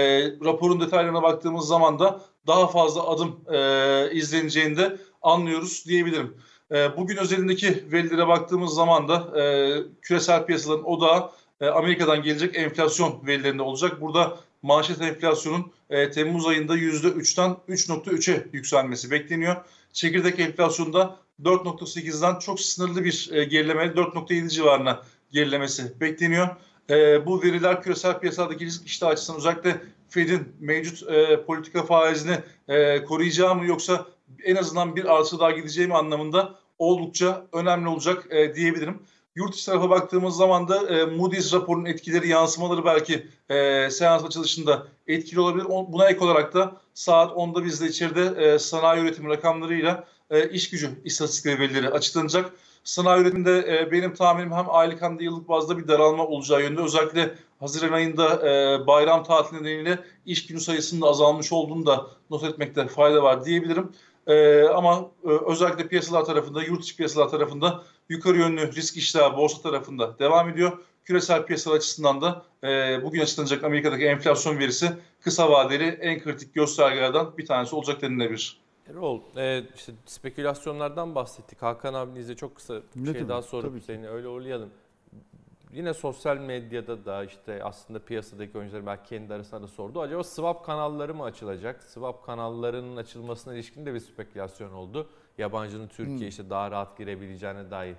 raporun detaylarına baktığımız zaman da daha fazla adım e, izleneceğini de anlıyoruz diyebilirim. E, bugün özelindeki verilere baktığımız zaman da e, küresel piyasaların odağı e, Amerika'dan gelecek enflasyon verilerinde olacak. Burada manşet enflasyonun e, Temmuz ayında %3'ten 3.3'e yükselmesi bekleniyor. Çekirdek enflasyonda 4.8'den çok sınırlı bir e, gerileme 4.7 civarına gerilemesi bekleniyor. E, bu veriler küresel piyasadaki risk iştah açısından özellikle Fed'in mevcut e, politika faizini e, koruyacağı mı yoksa en azından bir artı daha gideceği mi anlamında oldukça önemli olacak e, diyebilirim. Yurt dışı tarafa baktığımız zaman da e, Moody's raporunun etkileri, yansımaları belki e, seans açılışında etkili olabilir. O, buna ek olarak da saat 10'da bizde içeride e, sanayi üretimi rakamlarıyla e, iş gücü istatistikleri verileri açıklanacak. Sanayi üretiminde e, benim tahminim hem aylık hem de yıllık bazda bir daralma olacağı yönde. Özellikle Haziran ayında e, bayram tatili nedeniyle iş günü sayısının azalmış olduğunu da not etmekte fayda var diyebilirim. E, ama e, özellikle piyasalar tarafında, yurt içi piyasalar tarafında yukarı yönlü risk iştahı borsa tarafında devam ediyor. Küresel piyasalar açısından da e, bugün açıklanacak Amerika'daki enflasyon verisi kısa vadeli en kritik göstergelerden bir tanesi olacak denilebilir. Erol, e, işte spekülasyonlardan bahsettik. Hakan abinizle çok kısa bir ne şey daha sorup seni öyle uğurlayalım. Yine sosyal medyada da işte aslında piyasadaki oyuncular belki kendi arasında da sordu. Acaba swap kanalları mı açılacak? Swap kanallarının açılmasına ilişkin de bir spekülasyon oldu yabancının Türkiye hmm. işte daha rahat girebileceğine dair.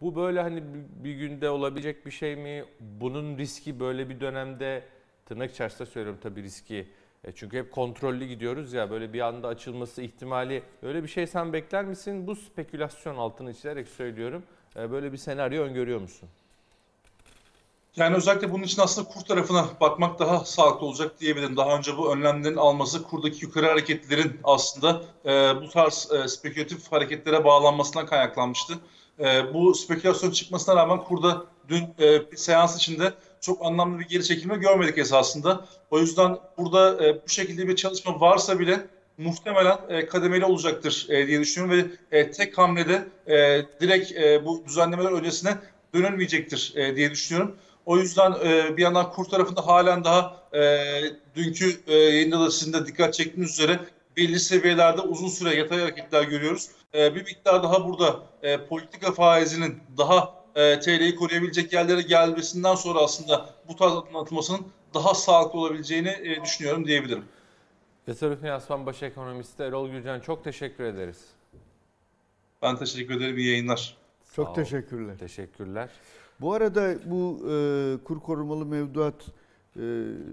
Bu böyle hani bir günde olabilecek bir şey mi? Bunun riski böyle bir dönemde tırnak içerisinde söylüyorum tabii riski. E çünkü hep kontrollü gidiyoruz ya böyle bir anda açılması ihtimali öyle bir şey sen bekler misin? Bu spekülasyon altını çizerek söylüyorum. E böyle bir senaryo öngörüyor musun? Yani özellikle bunun için aslında kur tarafına bakmak daha sağlıklı olacak diyebilirim. Daha önce bu önlemlerin alması kurdaki yukarı hareketlerin aslında e, bu tarz e, spekülatif hareketlere bağlanmasından kaynaklanmıştı. E, bu spekülasyon çıkmasına rağmen kurda dün e, bir seans içinde çok anlamlı bir geri çekilme görmedik esasında. O yüzden burada e, bu şekilde bir çalışma varsa bile muhtemelen e, kademeli olacaktır e, diye düşünüyorum ve e, tek hamlede e, direkt e, bu düzenlemeler öncesine dönülmeyecektir e, diye düşünüyorum. O yüzden e, bir yandan kur tarafında halen daha e, dünkü e, yayında da sizin de dikkat çektiğiniz üzere belli seviyelerde uzun süre yatay hareketler görüyoruz. E, bir miktar daha burada e, politika faizinin daha e, TL'yi koruyabilecek yerlere gelmesinden sonra aslında bu tarz atılmasının daha sağlıklı olabileceğini e, düşünüyorum diyebilirim. Yatırım Finansman Baş Ekonomisti Erol Gürcan çok teşekkür ederiz. Ben teşekkür ederim. İyi yayınlar. Çok Sağ teşekkürler. Teşekkürler. Bu arada bu e, kur korumalı mevduat e,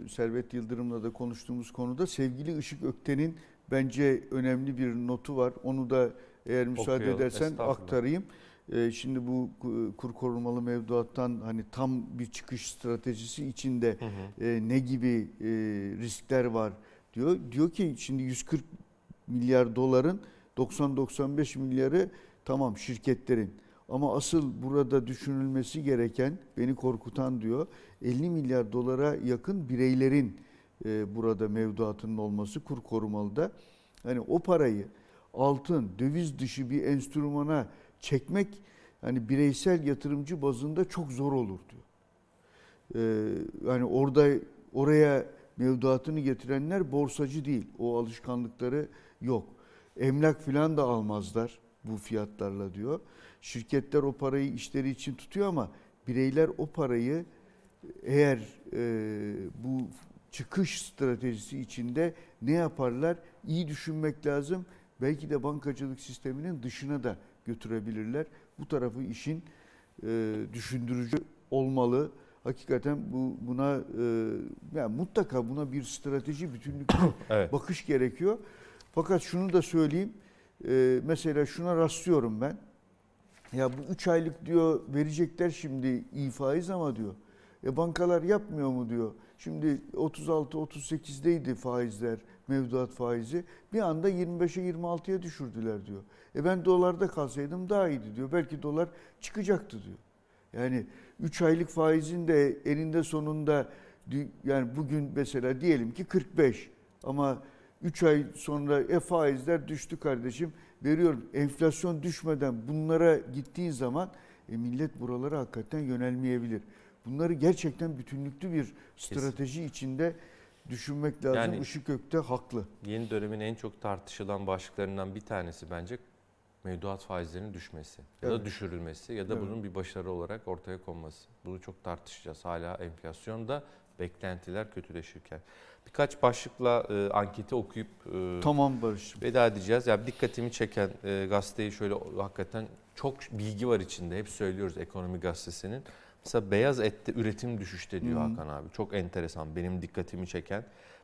Servet Yıldırım'la da konuştuğumuz konuda sevgili Işık Ökten'in bence önemli bir notu var. Onu da eğer müsaade Okuyalım, edersen aktarayım. E, şimdi bu ku- kur korumalı mevduattan hani tam bir çıkış stratejisi içinde e, ne gibi e, riskler var diyor. Diyor ki şimdi 140 milyar doların 90-95 milyarı tamam şirketlerin. Ama asıl burada düşünülmesi gereken, beni korkutan diyor, 50 milyar dolara yakın bireylerin e, burada mevduatının olması kur korumalıda. Hani o parayı altın, döviz dışı bir enstrümana çekmek hani bireysel yatırımcı bazında çok zor olur diyor. Ee, yani orada oraya mevduatını getirenler borsacı değil. O alışkanlıkları yok. Emlak filan da almazlar bu fiyatlarla diyor. Şirketler o parayı işleri için tutuyor ama bireyler o parayı eğer e, bu çıkış stratejisi içinde ne yaparlar? İyi düşünmek lazım. Belki de bankacılık sisteminin dışına da götürebilirler. Bu tarafı işin e, düşündürücü olmalı. Hakikaten bu buna e, yani mutlaka buna bir strateji bütünlüklü Evet. bakış gerekiyor. Fakat şunu da söyleyeyim. E, mesela şuna rastlıyorum ben. Ya bu 3 aylık diyor verecekler şimdi iyi faiz ama diyor. E bankalar yapmıyor mu diyor. Şimdi 36-38'deydi faizler, mevduat faizi. Bir anda 25'e 26'ya düşürdüler diyor. E ben dolarda kalsaydım daha iyiydi diyor. Belki dolar çıkacaktı diyor. Yani 3 aylık faizin de eninde sonunda yani bugün mesela diyelim ki 45 ama 3 ay sonra e faizler düştü kardeşim veriyorum. Enflasyon düşmeden bunlara gittiğin zaman e, millet buralara hakikaten yönelmeyebilir. Bunları gerçekten bütünlüklü bir strateji içinde düşünmek lazım. Yani- Işık Ökte haklı. Yeni dönemin en çok tartışılan başlıklarından bir tanesi bence mevduat faizlerinin düşmesi ya da Evet. düşürülmesi ya da Evet. bunun bir başarı olarak ortaya konması. Bunu çok tartışacağız. Hala enflasyonda beklentiler kötüleşirken. Birkaç başlıkla e, anketi okuyup e, Tamam Barış. veda edeceğiz. Ya dikkatimi çeken e, gazeteyi şöyle hakikaten çok bilgi var içinde. Hep söylüyoruz ekonomi gazetesinin. Mesela beyaz ette üretim düşüşte diyor Hı. Hakan abi. Çok enteresan benim dikkatimi çeken.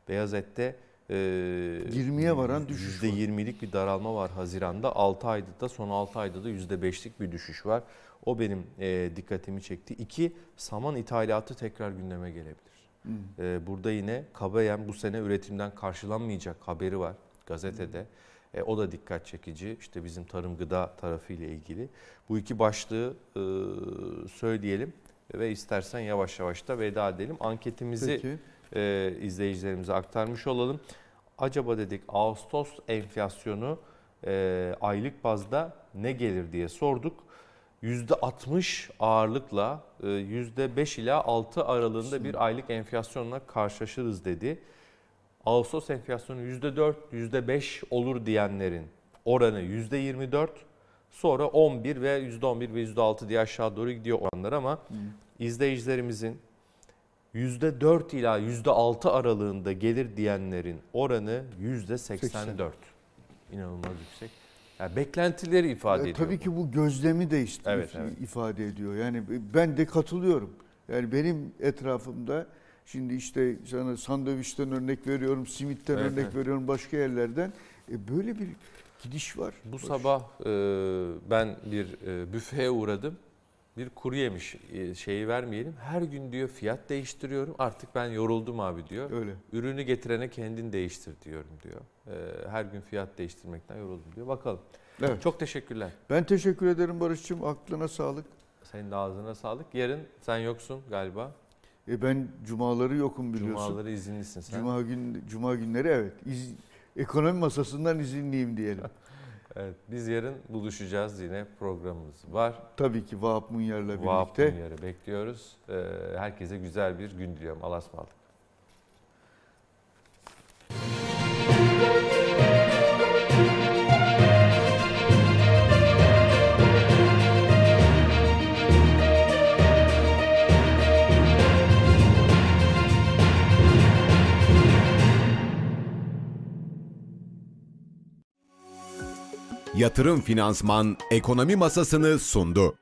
Beyaz ette e, 20'ye varan düşüş var. %20'lik bir daralma var Haziran'da. 6 ayda da son 6 ayda da %5'lik bir düşüş var. O benim e, dikkatimi çekti. İki, saman ithalatı tekrar gündeme gelebilir. Hı. Ee, burada yine Kabayem bu sene üretimden karşılanmayacak haberi var gazetede. E, o da dikkat çekici. İşte bizim tarım gıda tarafı ile ilgili. Bu iki başlığı e, söyleyelim ve istersen yavaş yavaş da veda edelim. Anketimizi Peki. E, izleyicilerimize aktarmış olalım. Acaba dedik Ağustos enflasyonu e, aylık bazda ne gelir diye sorduk. %60 ağırlıkla e, %5 ila 6 aralığında bir aylık enflasyonla karşılaşırız dedi. Ağustos enflasyonu %4, %5 olur diyenlerin oranı %24, sonra 11 ve %11 ve %6 diye aşağı doğru gidiyor oranlar ama izleyicilerimizin %4 ila %6 aralığında gelir diyenlerin oranı %84. İnanılmaz yüksek. Yani beklentileri ifade E, ediyor. tabii bu. ki bu gözlemi de ist- Evet, evet. ifade ediyor. Yani ben de katılıyorum. Yani benim etrafımda şimdi işte sana sandviçten örnek veriyorum, simitten Evet, örnek evet. veriyorum başka yerlerden. E, böyle bir gidiş var. Bu sabah e, ben bir e, büfeye uğradım. Bir kuru yemiş e, şeyi vermeyelim. Her gün diyor fiyat değiştiriyorum. Artık ben yoruldum abi diyor. Öyle. Ürünü getirene kendin değiştir diyorum diyor. E, her gün fiyat değiştirmekten yoruldum diyor. Bakalım. Evet. Çok teşekkürler. Ben teşekkür ederim Barış'cığım. Aklına sağlık. Senin de ağzına sağlık. Yarın sen yoksun galiba. E ben cumaları yokum biliyorsun. Cumaları izinlisin sen. Cuma gün cuma günleri evet. İz, ekonomi masasından izinliyim diyelim. evet, biz yarın buluşacağız yine programımız var. Tabii ki Vahap Munyar'la birlikte. Vahap Munyar'ı bekliyoruz. Ee, herkese güzel bir gün diliyorum. Allah'a Yatırım Finansman Ekonomi Masasını sundu.